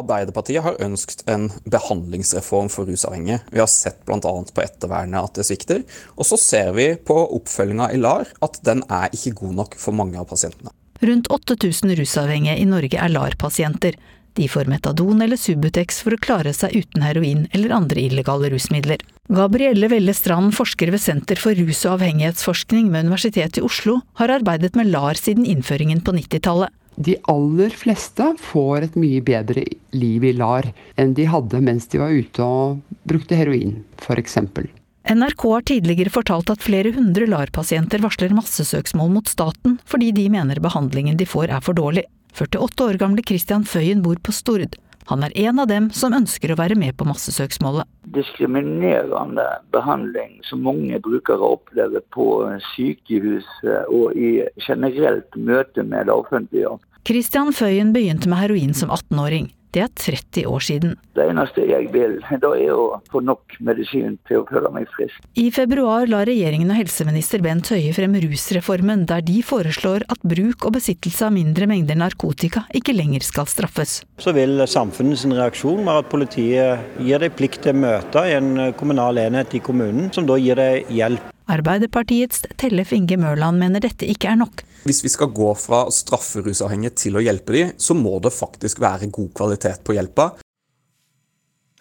Speaker 8: Arbeiderpartiet har ønsket en behandlingsreform for rusavhengige. Vi har sett bl.a. på ettervernet at det svikter. Og så ser vi på oppfølginga i LAR at den er ikke god nok for mange av pasientene.
Speaker 9: Rundt 8000 rusavhengige i Norge er LAR-pasienter. De får metadon eller Subutex for å klare seg uten heroin eller andre illegale rusmidler. Gabrielle Velle Strand, forsker ved Senter for rus- og avhengighetsforskning ved Universitetet i Oslo, har arbeidet med LAR siden innføringen på 90-tallet.
Speaker 10: De aller fleste får et mye bedre liv i LAR enn de hadde mens de var ute og brukte heroin, f.eks.
Speaker 9: NRK har tidligere fortalt at flere hundre LAR-pasienter varsler massesøksmål mot staten fordi de mener behandlingen de får er for dårlig. 48 år gamle Christian Føyen bor på Stord. Han er en av dem som ønsker å være med på massesøksmålet.
Speaker 11: Diskriminerende behandling som mange brukere opplever på sykehus og i generelt møte med det offentlige.
Speaker 9: Christian Føyen begynte med heroin som 18-åring. Det er 30 år siden.
Speaker 11: Det eneste jeg vil, da er å få nok medisin til å føle meg frisk.
Speaker 9: I februar la regjeringen og helseminister Bent Høie frem rusreformen, der de foreslår at bruk og besittelse av mindre mengder narkotika ikke lenger skal straffes.
Speaker 12: Så vil samfunnets reaksjon være at politiet gir deg plikt til å møte i en kommunal enhet i kommunen, som da gir deg hjelp.
Speaker 9: Arbeiderpartiets Tellef Inge Mørland mener dette ikke er nok.
Speaker 8: Hvis vi skal gå fra å straffe rusavhengige til å hjelpe dem, så må det faktisk være god kvalitet på hjelpa.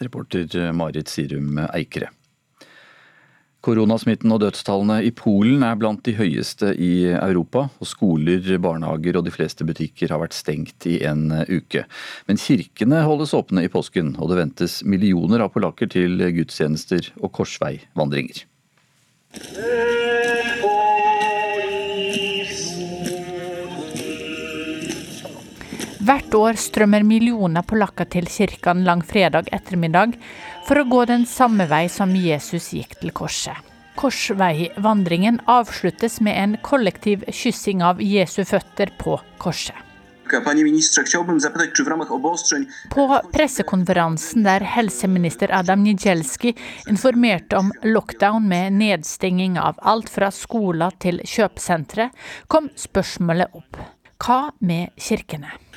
Speaker 22: Reporter Marit Sirum Eikere. Koronasmitten og dødstallene i Polen er blant de høyeste i Europa. og Skoler, barnehager og de fleste butikker har vært stengt i en uke. Men kirkene holdes åpne i påsken, og det ventes millioner av polakker til gudstjenester og korsveivandringer.
Speaker 24: Hvert år strømmer millioner polakker til kirken langfredag ettermiddag for å gå den samme vei som Jesus gikk til korset. Korsveivandringen avsluttes med en kollektiv kyssing av Jesu føtter på korset. På pressekonferansen der helseminister Adam Nijelski informerte om lockdown med nedstenging av alt fra skoler til kjøpesentre, kom spørsmålet opp. Hva med kirkene?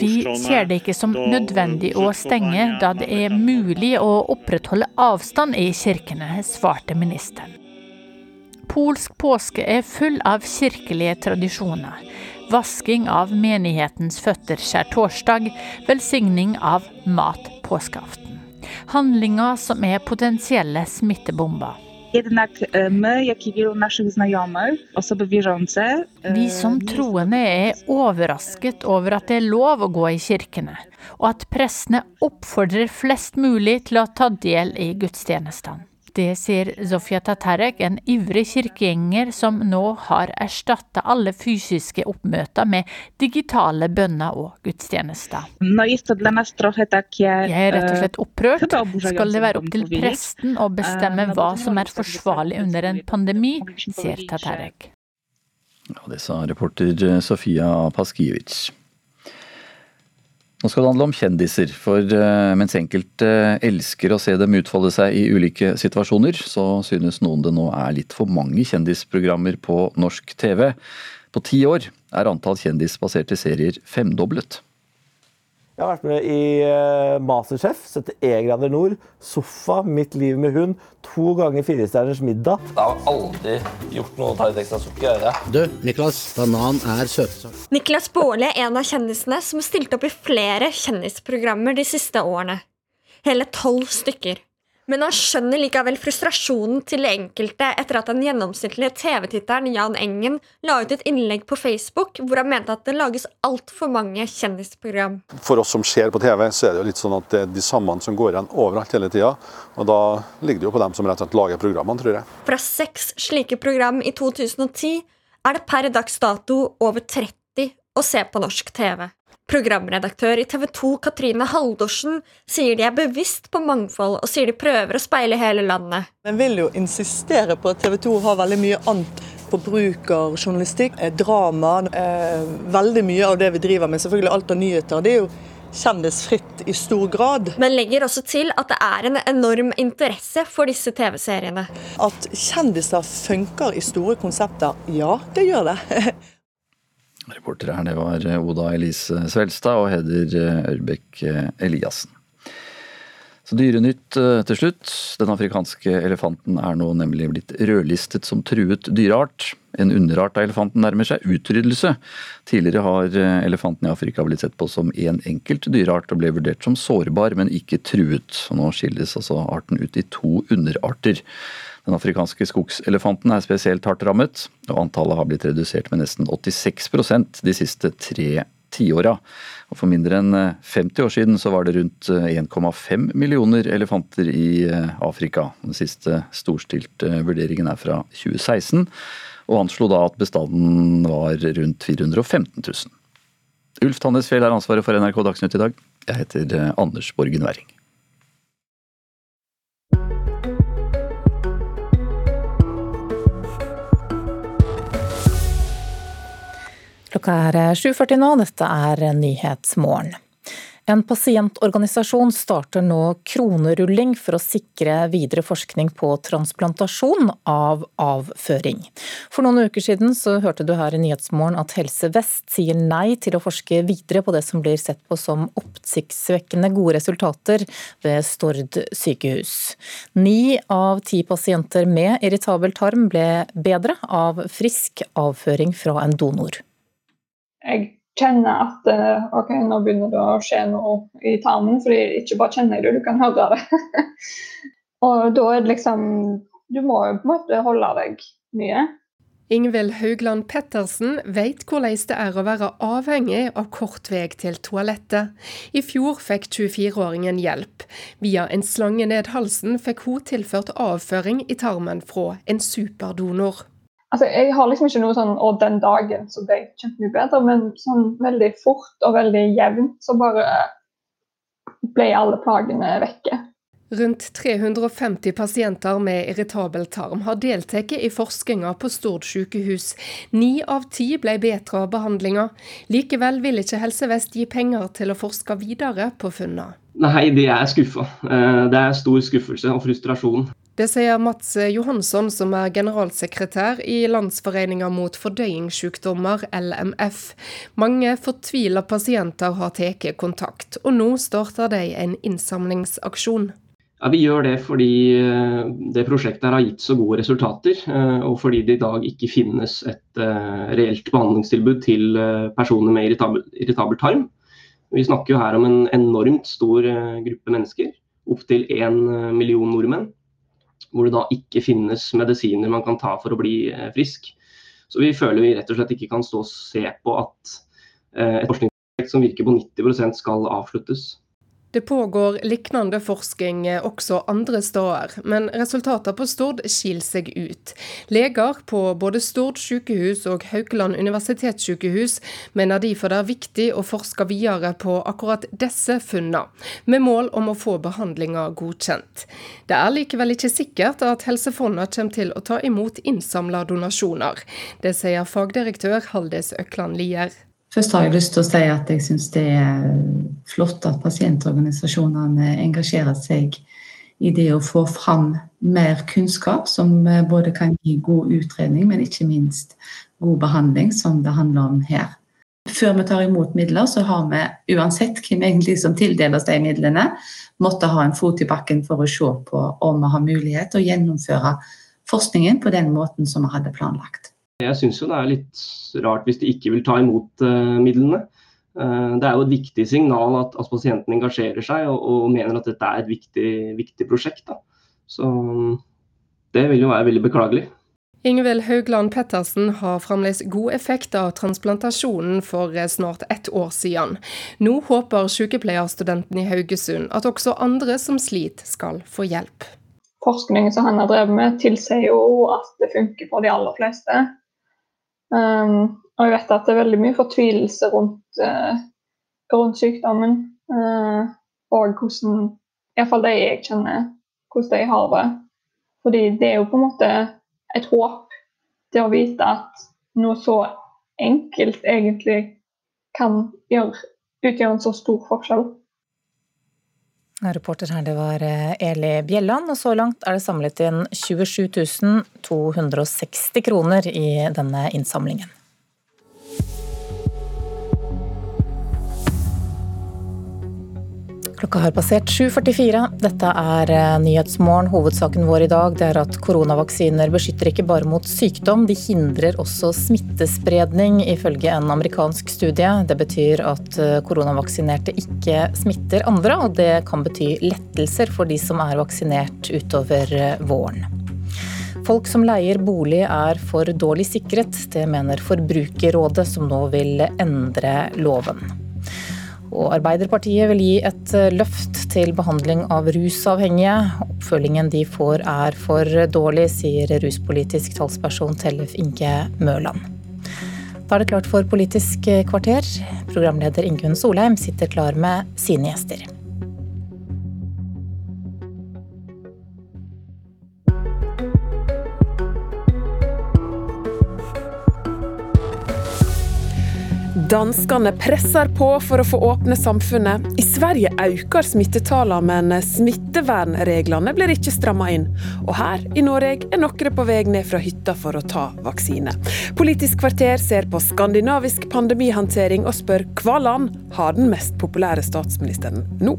Speaker 24: Vi ser det ikke som nødvendig å stenge, da det er mulig å opprettholde avstand i kirkene, svarte ministeren. Polsk påske er full av kirkelige tradisjoner. Vasking av menighetens føtter skjærtorsdag, velsigning av mat påskeaften. Handlinger som er potensielle smittebomber. Vi som troende er overrasket over at det er lov å gå i kirkene, og at prestene oppfordrer flest mulig til å ta del i gudstjenestene. Det sier Zofia Tatarek, en ivrig kirkegjenger som nå har erstatta alle fysiske oppmøter med digitale bønner og gudstjenester. Jeg er rett og slett opprørt. Skal det være opp til presten å bestemme hva som er forsvarlig under en pandemi, sier Tatarek.
Speaker 22: Ja, det sa reporter Sofia Paskiewicz. Nå skal det handle om kjendiser, for mens enkelte elsker å se dem utfolde seg i ulike situasjoner, så synes noen det nå er litt for mange kjendisprogrammer på norsk TV. På ti år er antall kjendisbaserte serier femdoblet.
Speaker 25: Jeg har vært med i eh, Masterchef, 71 grader nord, Sofa, Mitt liv med hund, to ganger Firestjerners middag.
Speaker 26: Jeg har aldri gjort noe å ta litt ekstra sukker.
Speaker 27: Du, Niklas, banan er søtsak.
Speaker 28: Niklas Baarli er en av kjendisene som har stilt opp i flere kjendisprogrammer de siste årene. Hele tolv stykker. Men han skjønner likevel frustrasjonen til enkelte etter at den gjennomsnittlige TV-titteren Jan Engen la ut et innlegg på Facebook hvor han mente at det lages altfor mange kjendisprogram.
Speaker 29: For oss som ser på TV, så er det jo litt sånn at det er de samme som går igjen overalt hele tida. Og da ligger det jo på dem som rett og slett lager programmene, tror jeg.
Speaker 28: Fra seks slike program i 2010 er det per dags dato over 30 å se på norsk TV. Programredaktør i TV 2 Katrine Haldorsen sier de er bevisst på mangfold, og sier de prøver å speile hele landet.
Speaker 30: Jeg vil jo insistere på at TV 2 har veldig mye annet forbrukerjournalistikk, eh, drama. Eh, veldig mye av det vi driver med, selvfølgelig alt av nyheter. det er jo kjendisfritt i stor grad.
Speaker 28: Men legger også til at det er en enorm interesse for disse TV-seriene.
Speaker 30: At kjendiser funker i store konsepter, ja, det gjør det.
Speaker 22: Reportere her, det var Oda Elise Svelstad og Heder Ørbekk Eliassen. Så Dyrenytt eh, til slutt. Den afrikanske elefanten er nå nemlig blitt rødlistet som truet dyreart. En underart av elefanten nærmer seg utryddelse. Tidligere har eh, elefanten i Afrika blitt sett på som én en enkelt dyreart og ble vurdert som sårbar, men ikke truet. Og nå skilles altså arten ut i to underarter. Den afrikanske skogselefanten er spesielt hardt rammet, og antallet har blitt redusert med nesten 86% de siste tre tiåra. For mindre enn 50 år siden så var det rundt 1,5 millioner elefanter i Afrika. Den siste storstilte vurderingen er fra 2016, og anslo da at bestanden var rundt 415 000. Ulf Tannesfjell har ansvaret for NRK Dagsnytt i dag. Jeg heter Anders Borgen Werring.
Speaker 1: Klokka er 7.40 nå, dette er Nyhetsmorgen. En pasientorganisasjon starter nå kronerulling for å sikre videre forskning på transplantasjon av avføring. For noen uker siden så hørte du her i Nyhetsmorgen at Helse Vest sier nei til å forske videre på det som blir sett på som oppsiktsvekkende gode resultater ved Stord sykehus. Ni av ti pasienter med irritabel tarm ble bedre av frisk avføring fra en donor
Speaker 31: jeg kjenner at eh, ok, nå begynner det å skje noe i tarmen. fordi ikke bare kjenner jeg det, du kan høre det. og da er det liksom Du må jo på en måte holde deg mye.
Speaker 32: Ingvild Haugland Pettersen vet hvordan det er å være avhengig av kort vei til toalettet. I fjor fikk 24-åringen hjelp. Via en slange ned halsen fikk hun tilført avføring i tarmen fra en superdonor.
Speaker 31: Altså, jeg har liksom ikke noe sånn Og den dagen så ble jeg kjempemye bedre, men sånn veldig fort og veldig jevnt så bare ble alle plagene vekke.
Speaker 32: Rundt 350 pasienter med irritabel tarm har deltatt i forskninga på Stord sykehus. Ni av ti ble bedre av behandlinga. Likevel vil ikke Helse Vest gi penger til å forske videre på funnene.
Speaker 33: Nei, de er skuffa. Eh, det er stor skuffelse og frustrasjon.
Speaker 32: Det sier Mats Johansson, som er generalsekretær i Landsforeninga mot fordøyingssykdommer, LMF. Mange fortvila pasienter har tatt kontakt, og nå starter de en innsamlingsaksjon.
Speaker 33: Ja, Vi gjør det fordi eh, det prosjektet har gitt så gode resultater, eh, og fordi det i dag ikke finnes et eh, reelt behandlingstilbud til personer med irritabel, irritabel tarm. Vi snakker jo her om en enormt stor gruppe mennesker, opptil én million nordmenn hvor det da ikke finnes medisiner man kan ta for å bli eh, frisk. Så vi føler vi rett og slett ikke kan stå og se på at eh, et forskningsprosjekt som virker på 90% skal avsluttes.
Speaker 32: Det pågår lignende forskning også andre steder, men resultatene på Stord skiller seg ut. Leger på både Stord sykehus og Haukeland universitetssykehus mener derfor det er viktig å forske videre på akkurat disse funnene, med mål om å få behandlinga godkjent. Det er likevel ikke sikkert at helsefondet kommer til å ta imot innsamla donasjoner. Det sier fagdirektør Haldes Økland Lier.
Speaker 34: Først har jeg lyst til å si at jeg syns det er flott at pasientorganisasjonene engasjerer seg i det å få fram mer kunnskap som både kan gi god utredning, men ikke minst god behandling, som det handler om her. Før vi tar imot midler, så har vi uansett hvem egentlig som tildeler oss de midlene, måtte ha en fot i bakken for å se på om vi har mulighet til å gjennomføre forskningen på den måten som vi hadde planlagt.
Speaker 33: Jeg syns det er litt rart hvis de ikke vil ta imot uh, midlene. Uh, det er jo et viktig signal at, at pasienten engasjerer seg og, og, mener at dette er et viktig, viktig prosjekt. Da. Så det vil jo være veldig beklagelig.
Speaker 32: Ingvild Haugland Pettersen har fremdeles god effekt av transplantasjonen for eh, snart ett år siden. Nå håper sykepleierstudenten i Haugesund at også andre som sliter, skal få hjelp.
Speaker 31: Forskningen som han har drevet med, tilsier jo at det funker for de aller fleste. Um, og jeg vet at det er veldig mye fortvilelse rundt, uh, rundt sykdommen. Uh, og hvordan, iallfall de jeg kjenner, hvordan de har det. Fordi det er jo på en måte et håp til å vite at noe så enkelt egentlig kan gjøre, utgjøre en så stor forskjell.
Speaker 1: Reporter her det var eh, Eli Bjelland, og så langt er det samlet inn 27 260 kroner i denne innsamlingen. Klokka har passert 7.44. Dette er eh, Nyhetsmorgen. Hovedsaken vår i dag det er at koronavaksiner beskytter ikke bare mot sykdom, de hindrer også smittespredning, ifølge en amerikansk studie. Det betyr at eh, koronavaksinerte ikke smitter andre, og det kan bety lettelser for de som er vaksinert utover eh, våren. Folk som leier bolig er for dårlig sikret. Det mener Forbrukerrådet, som nå vil endre loven. Og Arbeiderpartiet vil gi et eh, løft til behandling av rusavhengige. Oppfølgingen de får er for dårlig, sier ruspolitisk talsperson Tellef Inge Mørland. Da er det klart for Politisk kvarter. Programleder Ingunn Solheim sitter klar med sine gjester.
Speaker 7: Danskene presser på for å få åpne samfunnet. I Sverige øker smittetallene, men smittevernreglene blir ikke stramma inn. Og her i Norge er noen på vei ned fra hytta for å ta vaksine. Politisk kvarter ser på skandinavisk pandemihåndtering og spør hva land har den mest populære statsministeren nå.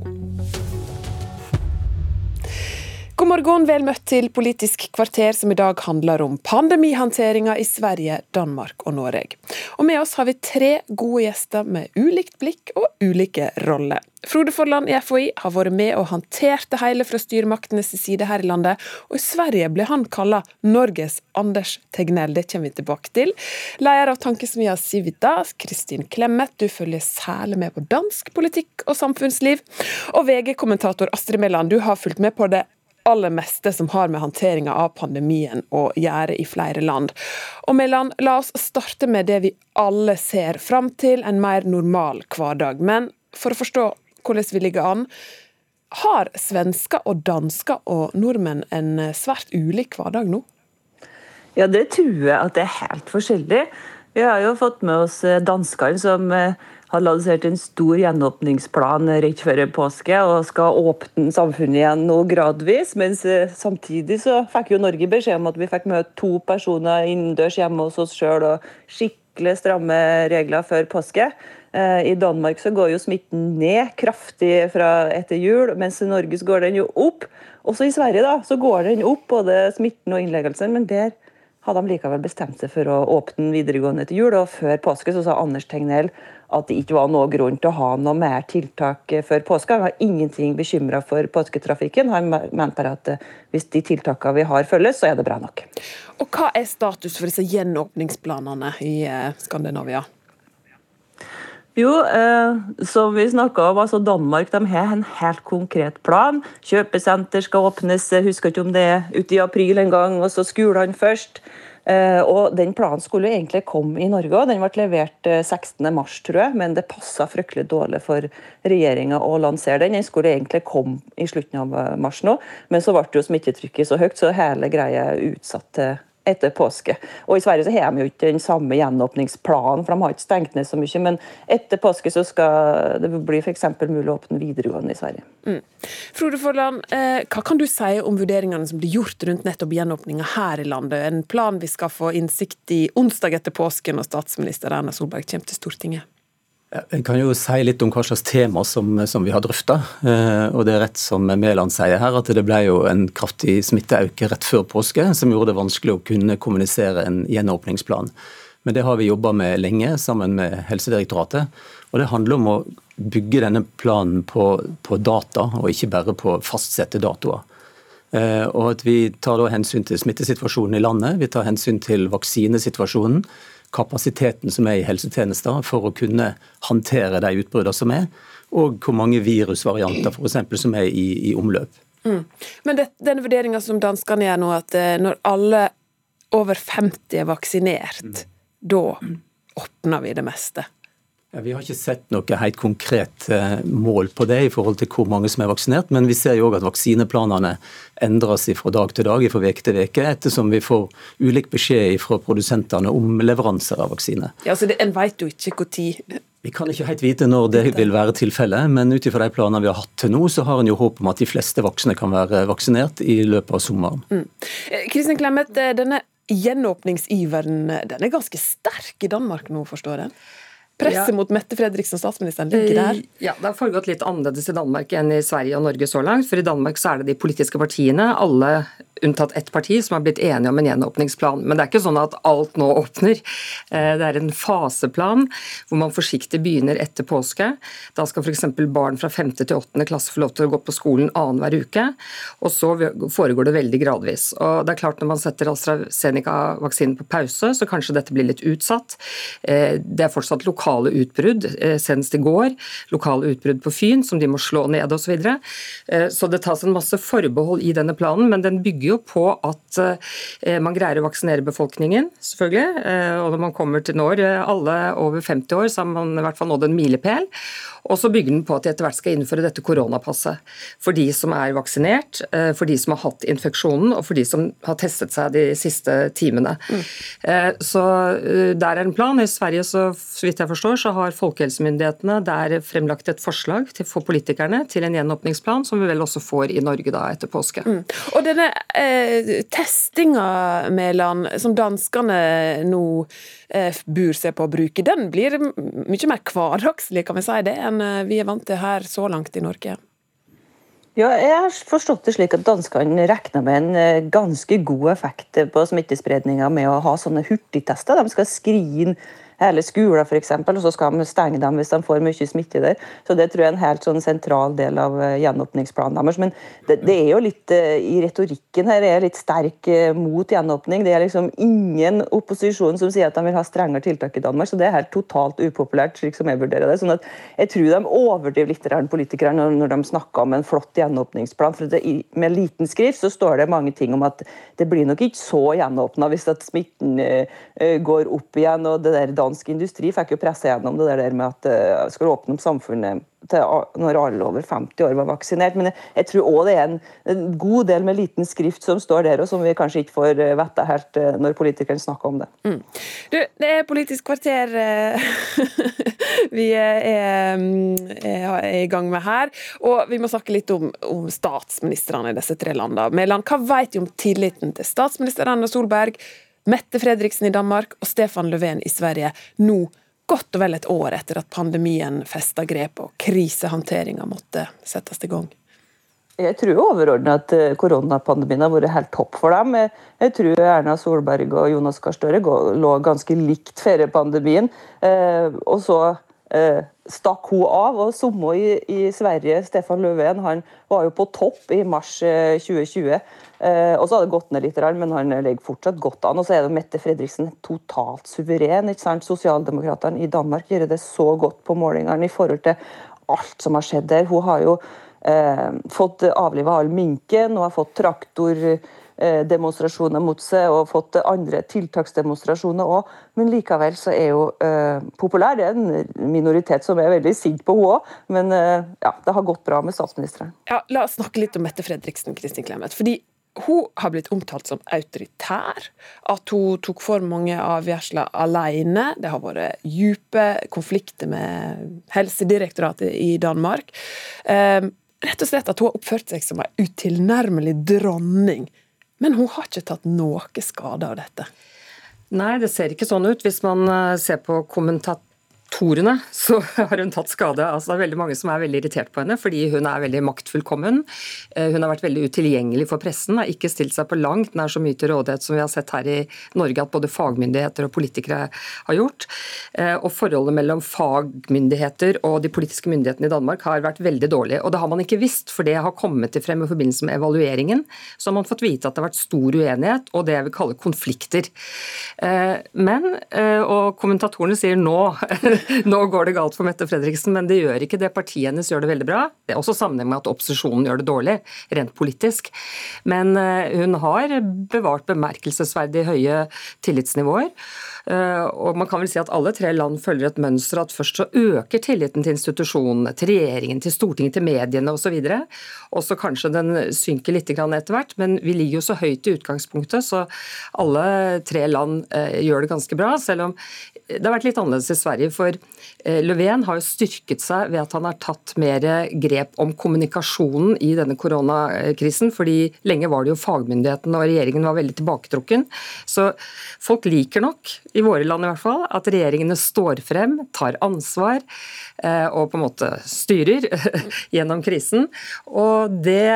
Speaker 7: God morgen, vel møtt til Politisk kvarter, som i dag handler om pandemihåndteringa i Sverige, Danmark og Norge. Og med oss har vi tre gode gjester med ulikt blikk og ulike roller. Frode Forland i FHI har vært med og håndtert det hele fra styremaktenes side her i landet, og i Sverige ble han kalla Norges Anders Tegnell. Det kommer vi tilbake til. Leder av tankesmia Civita, Kristin Clemet, du følger særlig med på dansk politikk og samfunnsliv. Og VG-kommentator Astrid Mæland, du har fulgt med på det aller meste som har med håndteringa av pandemien å gjøre i flere land. Og Mellan, la oss starte med det vi alle ser fram til, en mer normal hverdag. Men for å forstå hvordan vi ligger an, har svensker og dansker og nordmenn en svært ulik hverdag nå?
Speaker 35: Ja, det tror jeg at det er helt forskjellig. Vi har jo fått med oss danskene som har lansert en stor gjenåpningsplan rett før påske og skal åpne samfunnet igjen nå gradvis. Mens eh, samtidig så fikk jo Norge beskjed om at vi fikk møte to personer innendørs hjemme hos oss sjøl og skikkelig stramme regler før påske. Eh, I Danmark så går jo smitten ned kraftig fra etter jul, mens i Norge så går den jo opp. Også i Sverige da, så går den opp, både smitten og innleggelsen, Men der hadde de likevel bestemt seg for å åpne videregående etter jul. Og før påske så sa Anders Tegnell at det ikke var noe grunn til å ha noe mer tiltak før påske. Han var ingenting bekymra for påsketrafikken. Han mente bare at eh, hvis de tiltakene vi har følges, så er det bra nok.
Speaker 7: Og Hva er status for disse gjenåpningsplanene i eh, Skandinavia?
Speaker 35: Jo, eh, som vi snakka om, altså Danmark de har en helt konkret plan. Kjøpesenter skal åpnes, jeg husker ikke om det er ute i april en gang, og så skolene først. Eh, og Den planen skulle egentlig komme i Norge òg. Den ble levert 16.3, eh, tror jeg, men det passa fryktelig dårlig for regjeringa å lansere den. Den skulle egentlig komme i slutten av eh, mars nå, men så ble jo smittetrykket så høyt, så hele greia er utsatt til etter påske. Og I Sverige så har de jo ikke den samme gjenåpningsplanen, for de har ikke stengt ned så mye. Men etter påske så skal det bli f.eks. mulig å åpne videregående i Sverige. Mm.
Speaker 7: Frode Forland, eh, hva kan du si om vurderingene som blir gjort rundt nettopp gjenåpninga her i landet? En plan vi skal få innsikt i onsdag etter påske, når statsminister Erna Solberg kommer til Stortinget?
Speaker 36: Jeg kan jo si litt om hva slags tema som, som vi har drøfta. Eh, og det er rett som Mæland sier her, at det ble jo en kraftig smitteauke rett før påske som gjorde det vanskelig å kunne kommunisere en gjenåpningsplan. Men det har vi jobba med lenge sammen med Helsedirektoratet. Og det handler om å bygge denne planen på, på data, og ikke bare på fastsette datoer. Eh, og at vi tar da hensyn til smittesituasjonen i landet, vi tar hensyn til vaksinesituasjonen kapasiteten som er i helsetjenester for å kunne håndtere de utbruddene som er, og hvor mange virusvarianter for eksempel, som er i, i omløp. Mm.
Speaker 7: Men det, denne vurderinga som danskene gjør nå, at eh, når alle over 50 er vaksinert, mm. da åpner vi det meste?
Speaker 36: Vi har ikke sett noe helt konkret eh, mål på det i forhold til hvor mange som er vaksinert, men vi ser jo òg at vaksineplanene endres fra dag til dag, fra uke til uke, ettersom vi får ulik beskjed fra produsentene om leveranser av vaksine.
Speaker 7: Ja, så det, En vet jo ikke når
Speaker 36: vi kan ikke helt vite når det vil være tilfellet, men ut ifra de planene vi har hatt til nå, så har en jo håp om at de fleste voksne kan være vaksinert i løpet av sommeren. Mm.
Speaker 7: Eh, Kristin Clemet, eh, denne gjenåpningsiveren den er ganske sterk i Danmark nå, forstår jeg? Presset ja. mot Mette Fredriksen, statsministeren, ligger der? Eh,
Speaker 37: ja, Det har foregått litt annerledes i Danmark enn i Sverige og Norge så langt. For i Danmark så er det de politiske partiene, alle unntatt ett parti, som har blitt enige om en gjenåpningsplan. Men det er ikke sånn at alt nå åpner. Eh, det er en faseplan hvor man forsiktig begynner etter påske. Da skal f.eks. barn fra 5. til 8. klasse få lov til å gå på skolen annenhver uke. Og så foregår det veldig gradvis. Og det er klart Når man setter AstraZeneca-vaksinen på pause, så kanskje dette blir litt utsatt. Eh, det er fortsatt lokale utbrudd, eh, senest i går. Lokale utbrudd på Fyn som de må slå ned osv. Så, videre. så det tas en masse forbehold i denne planen, men den bygger jo på at eh, man greier å vaksinere befolkningen, selvfølgelig. Eh, og når man kommer til når alle over 50 år, så har man i hvert fall nådd en milepæl. Og så bygger den på at de etter hvert skal innføre dette koronapasset. For de som er vaksinert, eh, for de som har hatt infeksjonen, og for de som har testet seg de siste timene. Mm. Så der er en plan. I Sverige, så, så vidt jeg forstår, så har folkehelsemyndighetene der fremlagt et forslag til, for politikerne til en gjenåpningsplan, som vi vel også får i Norge da etter påske. Mm.
Speaker 7: Og denne eh, testinga, Mæland, som danskene nå eh, bur seg på å bruke, den blir mye mer hverdagslig kan vi si det, enn eh, vi er vant til her så langt i Norge?
Speaker 35: Ja, jeg har forstått det slik at Danskene regner med en eh, ganske god effekt på smittespredninga med å ha sånne hurtigtester. De skal skrine hele skoler, f.eks., og så skal de stenge dem hvis de får mye smitte der. Så Det tror jeg er en helt sånn sentral del av eh, gjenåpningsplanen deres. Men det, det, er jo litt eh, i retorikken her er litt sterk eh, mot gjenåpning. Det er liksom ingen opposisjon som sier at de vil ha strengere tiltak i Danmark, så det er helt totalt upopulært, slik som jeg vurderer det. Sånn at jeg tror de overdriver litt politikerne når, når de snakker om en flott gjenåpningsplan. for det, Med liten skrift så står det mange ting om at det blir nok ikke så gjenåpna hvis at smitten går opp igjen. og det der dansk industri fikk jo presse gjennom det der med at uh, skal åpne opp samfunnet til når alle over 50 år var vaksinert. Men jeg, jeg tror òg det er en, en, god del med liten skrift som står der, og som vi kanskje ikke får uh, vite helt uh, når politikerne snakker om det. Mm.
Speaker 7: Du, det er Politisk kvarter uh, vi er, er, er, i gang med her. Og vi må snakke litt om, om statsministrene i disse tre landene. Mæland, hva vet du om tilliten til statsminister Erna Solberg? Mette Fredriksen i Danmark og Stefan Löfven i Sverige nå godt og vel et år etter at pandemien festa grep og krisehåndteringa måtte settes i gang?
Speaker 35: Jeg tror overordnet at eh, koronapandemien har vært helt topp for dem. Jeg tror Erna Solberg og Jonas Gahr Støre lå ganske likt før pandemien. Eh, og så stakk hun av. Og samme i, i, Sverige, Stefan Löfven, han var jo på topp i mars 2020. Eh, og så har det gått ned litt, men han ligger fortsatt godt an. Og så er det Mette Fredriksen totalt suveren. ikke sant? Sosialdemokratene i Danmark gjør det så godt på målingene i forhold til alt som har skjedd der. Hun har jo eh, fått avliva all minken, hun har fått traktordemonstrasjoner mot seg og fått andre tiltaksdemonstrasjoner òg. Men likevel så er hun eh, populær. Det er en minoritet som er veldig sint på henne òg. Men eh, ja, det har gått bra med statsministeren.
Speaker 7: Ja, La oss snakke litt om Mette Fredriksen, Kristin Clemet. Fordi hun har blitt omtalt som autoritær, at hun tok for mange avgjørelser alene. Det har vært dype konflikter med Helsedirektoratet i Danmark. Eh, rett og slett at hun har oppført seg som en utilnærmelig dronning. Men hun har ikke tatt noe skade av dette.
Speaker 37: Nei, det ser ikke sånn ut. Hvis man eh, ser på kommentat torene, så har hun tatt skade. Altså, det er veldig mange som er veldig irritert på henne fordi hun er veldig maktfullkommen. Eh, hun har vært veldig utilgjengelig for pressen, har ikke stilt seg på langt nær så mye til rådighet som vi har sett her i Norge at både fagmyndigheter og politikere har gjort. Eh, og forholdet mellom fagmyndigheter og de politiske myndighetene i Danmark har vært veldig dårlig. Og det har man ikke visst, for det har kommet til frem i forbindelse med evalueringen. Så har man fått vite at det har vært stor uenighet og det jeg vil kalle konflikter. Eh, men, og kommentatorene sier nå nå går det galt for Mette Fredriksen, men det gjør ikke det. Partiet hennes gjør det veldig bra. Det er også sammenheng med at opposisjonen gjør det dårlig, rent politisk. Men eh, hun har bevart bemerkelsesverdig høye tillitsnivåer. Eh, og man kan vel si at alle tre land følger et mønster at først så øker tilliten til institusjonene, til regjeringen, til Stortinget, til mediene osv. Og så kanskje den synker litt etter hvert, men vi ligger jo så høyt i utgangspunktet, så alle tre land eh, gjør det ganske bra. Selv om det har vært litt annerledes i Sverige. For eh, Löfven har jo styrket seg ved at han har tatt mer grep om kommunikasjonen i denne koronakrisen. fordi lenge var det jo fagmyndighetene og regjeringen var veldig tilbaketrukken. Så folk liker nok i våre land i hvert fall, at regjeringene står frem, tar ansvar eh, og på en måte styrer gjennom krisen. Og det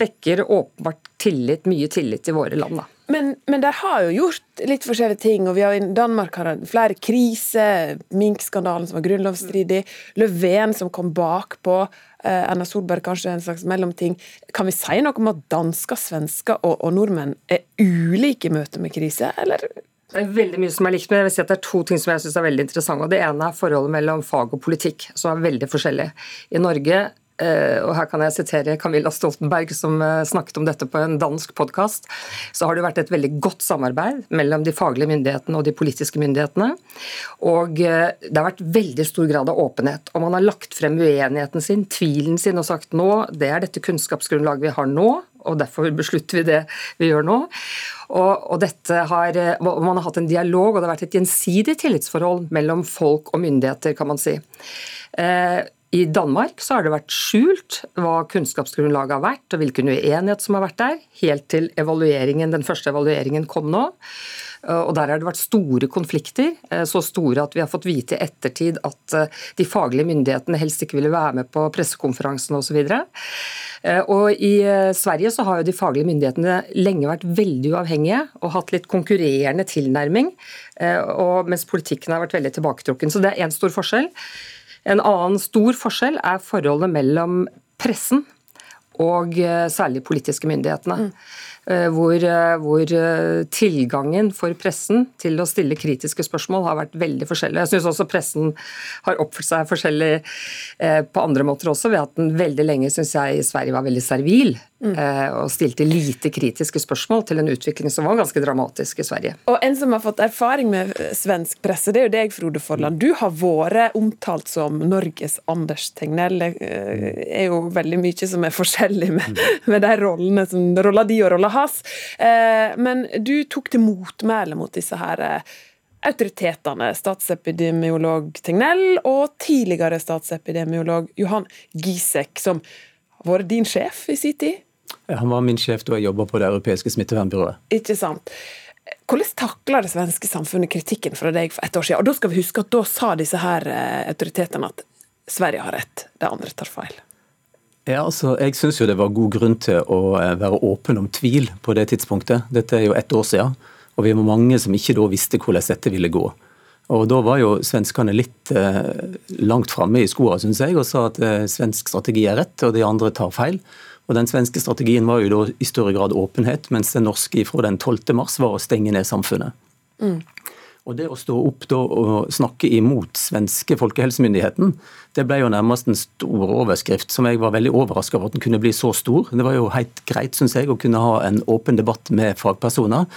Speaker 37: vekker åpenbart tillit, mye tillit i våre land. da.
Speaker 7: Men, men, de har jo gjort litt forskjellige ting. og vi har Danmark har flere kriser. Mink-skandalen som var grunnlovsstridig. Löfven som kom bakpå. Eh, Erna Solberg kanskje en slags mellomting. Kan vi si noe om at dansker, svensker og, og nordmenn er ulike i møte med krise, eller
Speaker 37: det er veldig mye som er likt, men jeg vil si at det er to ting som jeg synes er veldig interessante. Det ene er forholdet mellom fag og politikk, som er veldig forskjellig. I Norge eh, og her kan jeg sitere Camilla Stoltenberg, som eh, snakket om dette på en dansk podkast. Så har det vært et veldig godt samarbeid mellom de faglige myndighetene og de politiske myndighetene. Og eh, det har vært veldig stor grad av åpenhet. Og man har lagt frem uenigheten sin, tvilen sin, og sagt nå, det er dette kunnskapsgrunnlaget vi har nå, og derfor beslutter vi det vi gjør nå. Og, og har, og Man har hatt en dialog, og det har vært et gjensidig tillitsforhold mellom folk og myndigheter, kan man si. Eh, i Danmark så har det vært skjult hva kunnskapsgrunnlaget har vært, og hvilken uenighet som har vært der, helt til evalueringen, den første evalueringen kom nå. Og Der har det vært store konflikter, eh, så store at vi har fått vite i ettertid at eh, de faglige myndighetene helst ikke ville være med på pressekonferansen osv. Eh, og I Sverige så har jo de faglige myndighetene lenge vært veldig uavhengige og hatt litt konkurrerende tilnærming, mens politikken har vært veldig tilbaketrukken. Så det er én stor forskjell. En annen stor forskjell er forholdet mellom pressen og særlig politiske myndighetene. Mm. Eh, hvor, eh, hvor, eh, tilgangen for pressen til å stille kritiske spørsmål har vært veldig forskjellig. Jeg syns også pressen har oppført seg forskjellig på andre måter også, ved at den veldig lenge synes jeg i Sverige var veldig servil. Mm. Og stilte lite kritiske spørsmål til en utvikling som var ganske dramatisk i Sverige.
Speaker 7: Og En som har fått erfaring med svensk presse, det er jo deg, Frode Forland. Du har vært omtalt som Norges Anders Tegnell. Det er jo veldig mye som er forskjellig med, mm. med de rollene som rolla di og rolla has. Eh, men du tok til motmæle mot disse her eh, autoritetene, statsepidemiolog Tegnell og tidligere statsepidemiolog Johan Gisek, som har vært din sjef i sin tid.
Speaker 36: Han var min sjef da jeg jobba på det europeiske smittevernbyrået.
Speaker 7: Ikke sant. Hvordan takla det svenske samfunnet kritikken fra deg for et år siden? Og da skal vi huske at da sa disse her eh, autoritetene at Sverige har rett, de andre tar feil.
Speaker 36: Ja, altså, Jeg syns det var god grunn til å eh, være åpen om tvil på det tidspunktet. Dette er jo ett år siden, og vi var mange som ikke da visste hvordan dette ville gå. Og Da var jo svenskene litt eh, langt framme i skoene, syns jeg, og sa at eh, svensk strategi er rett, og de andre tar feil. Og Den svenske strategien var jo da i større grad åpenhet, mens den norske fra den 12. mars var å stenge ned samfunnet. Mm. Og Det å stå opp da og snakke imot svenske folkehelsemyndigheten, det ble jo nærmest en stor overskrift som jeg var veldig overraska over at den kunne bli så stor. Det var jo helt greit, syns jeg, å kunne ha en åpen debatt med fagpersoner.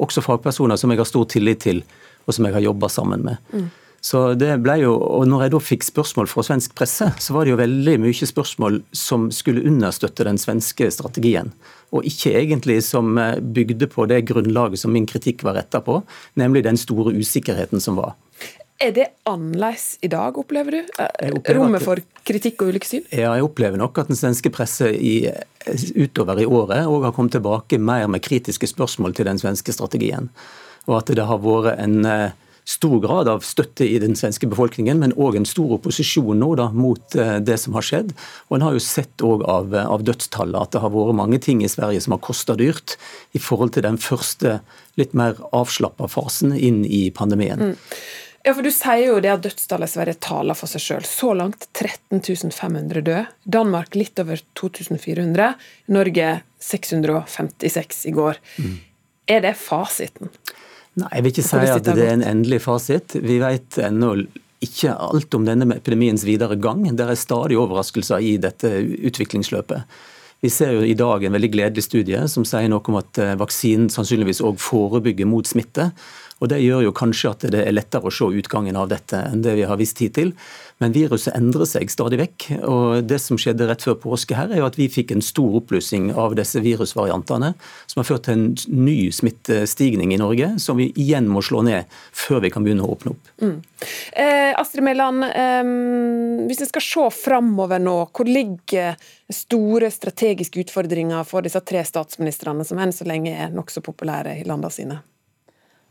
Speaker 36: Også fagpersoner som jeg har stor tillit til, og som jeg har jobba sammen med. Mm. Så det ble jo, og når jeg da fikk spørsmål fra svensk presse, så var det jo veldig mye spørsmål som skulle understøtte den svenske strategien. Og ikke egentlig som eh, bygde på det grunnlaget som min kritikk var retta på, nemlig den store usikkerheten som var.
Speaker 7: Er det annerledes i dag, opplever du? Opplever Rommet for kritikk og ulike syn?
Speaker 36: Ja, jeg opplever nok at den svenske presse i, utover i året òg har kommet tilbake mer med kritiske spørsmål til den svenske strategien. Og at det har vært en eh, stor grad av støtte i den svenske befolkningen, men òg en stor opposisjon nå da, mot eh, det som har skjedd. Og En har jo sett òg av, av dødstallet at det har vært mange ting i Sverige som har kosta dyrt i forhold til den første litt mer avslappa fasen inn i pandemien. Mm.
Speaker 7: Ja, for Du sier jo det at dødstallet i Sverige taler for seg sjøl. Så langt 13 500 døde. Danmark litt over 2400. Norge 656 i går. Mm. Er det fasiten?
Speaker 36: Nei, Jeg vil ikke si at det er en endelig fasit. Vi vet ennå ikke alt om denne epidemiens videre gang. Det er stadig overraskelser i dette utviklingsløpet. Vi ser jo i dag en veldig gledelig studie som sier noe om at eh, vaksinen sannsynligvis òg forebygger mot smitte. Og Det gjør jo kanskje at det er lettere å se utgangen av dette enn det vi har visst hittil. Men viruset endrer seg stadig vekk. og Det som skjedde rett før påske, her er jo at vi fikk en stor oppblussing av disse virusvariantene, som har ført til en ny smittestigning i Norge, som vi igjen må slå ned før vi kan begynne å åpne opp. Mm.
Speaker 7: Eh, Astrid Mæland, eh, hvis vi skal se framover nå, hvor ligger store strategiske utfordringer for disse tre statsministrene, som enn så lenge er nokså populære i landene sine?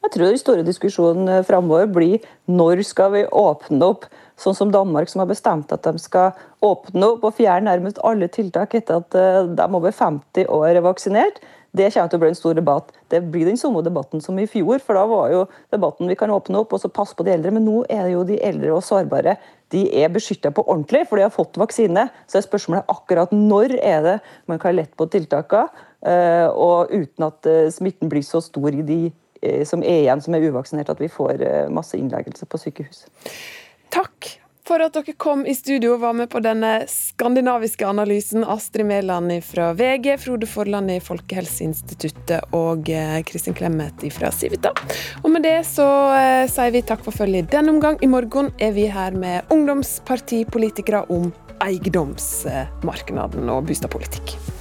Speaker 35: Jeg tror den store diskusjonen eh, framover blir når skal vi åpne opp, sånn som Danmark, som har bestemt at de skal åpne opp og fjerne nærmest alle tiltak etter at eh, de over 50 år er vaksinert. Det kommer til å bli en stor debatt. Det blir den samme debatten som i fjor. for Da var jo debatten vi kan åpne opp og så passe på de eldre. Men nå er det jo de eldre og sårbare. De er beskytta på ordentlig, for de har fått vaksine. Så er spørsmålet akkurat når er det man kan lette på tiltakene, eh, og uten at smitten blir så stor i de som er igjen som er uvaksinert, at vi får eh, masse innleggelse på sykehus.
Speaker 7: Takk for at dere kom i studio og var med på denne skandinaviske analysen. Astrid Mæland fra VG, Frode Forland i Folkehelseinstituttet og eh, Kristin Clemet fra Civita. Og med det så sier vi takk for følget i denne omgang. I morgen er vi her med ungdomspartipolitikere om eiendomsmarkedet og boligpolitikk.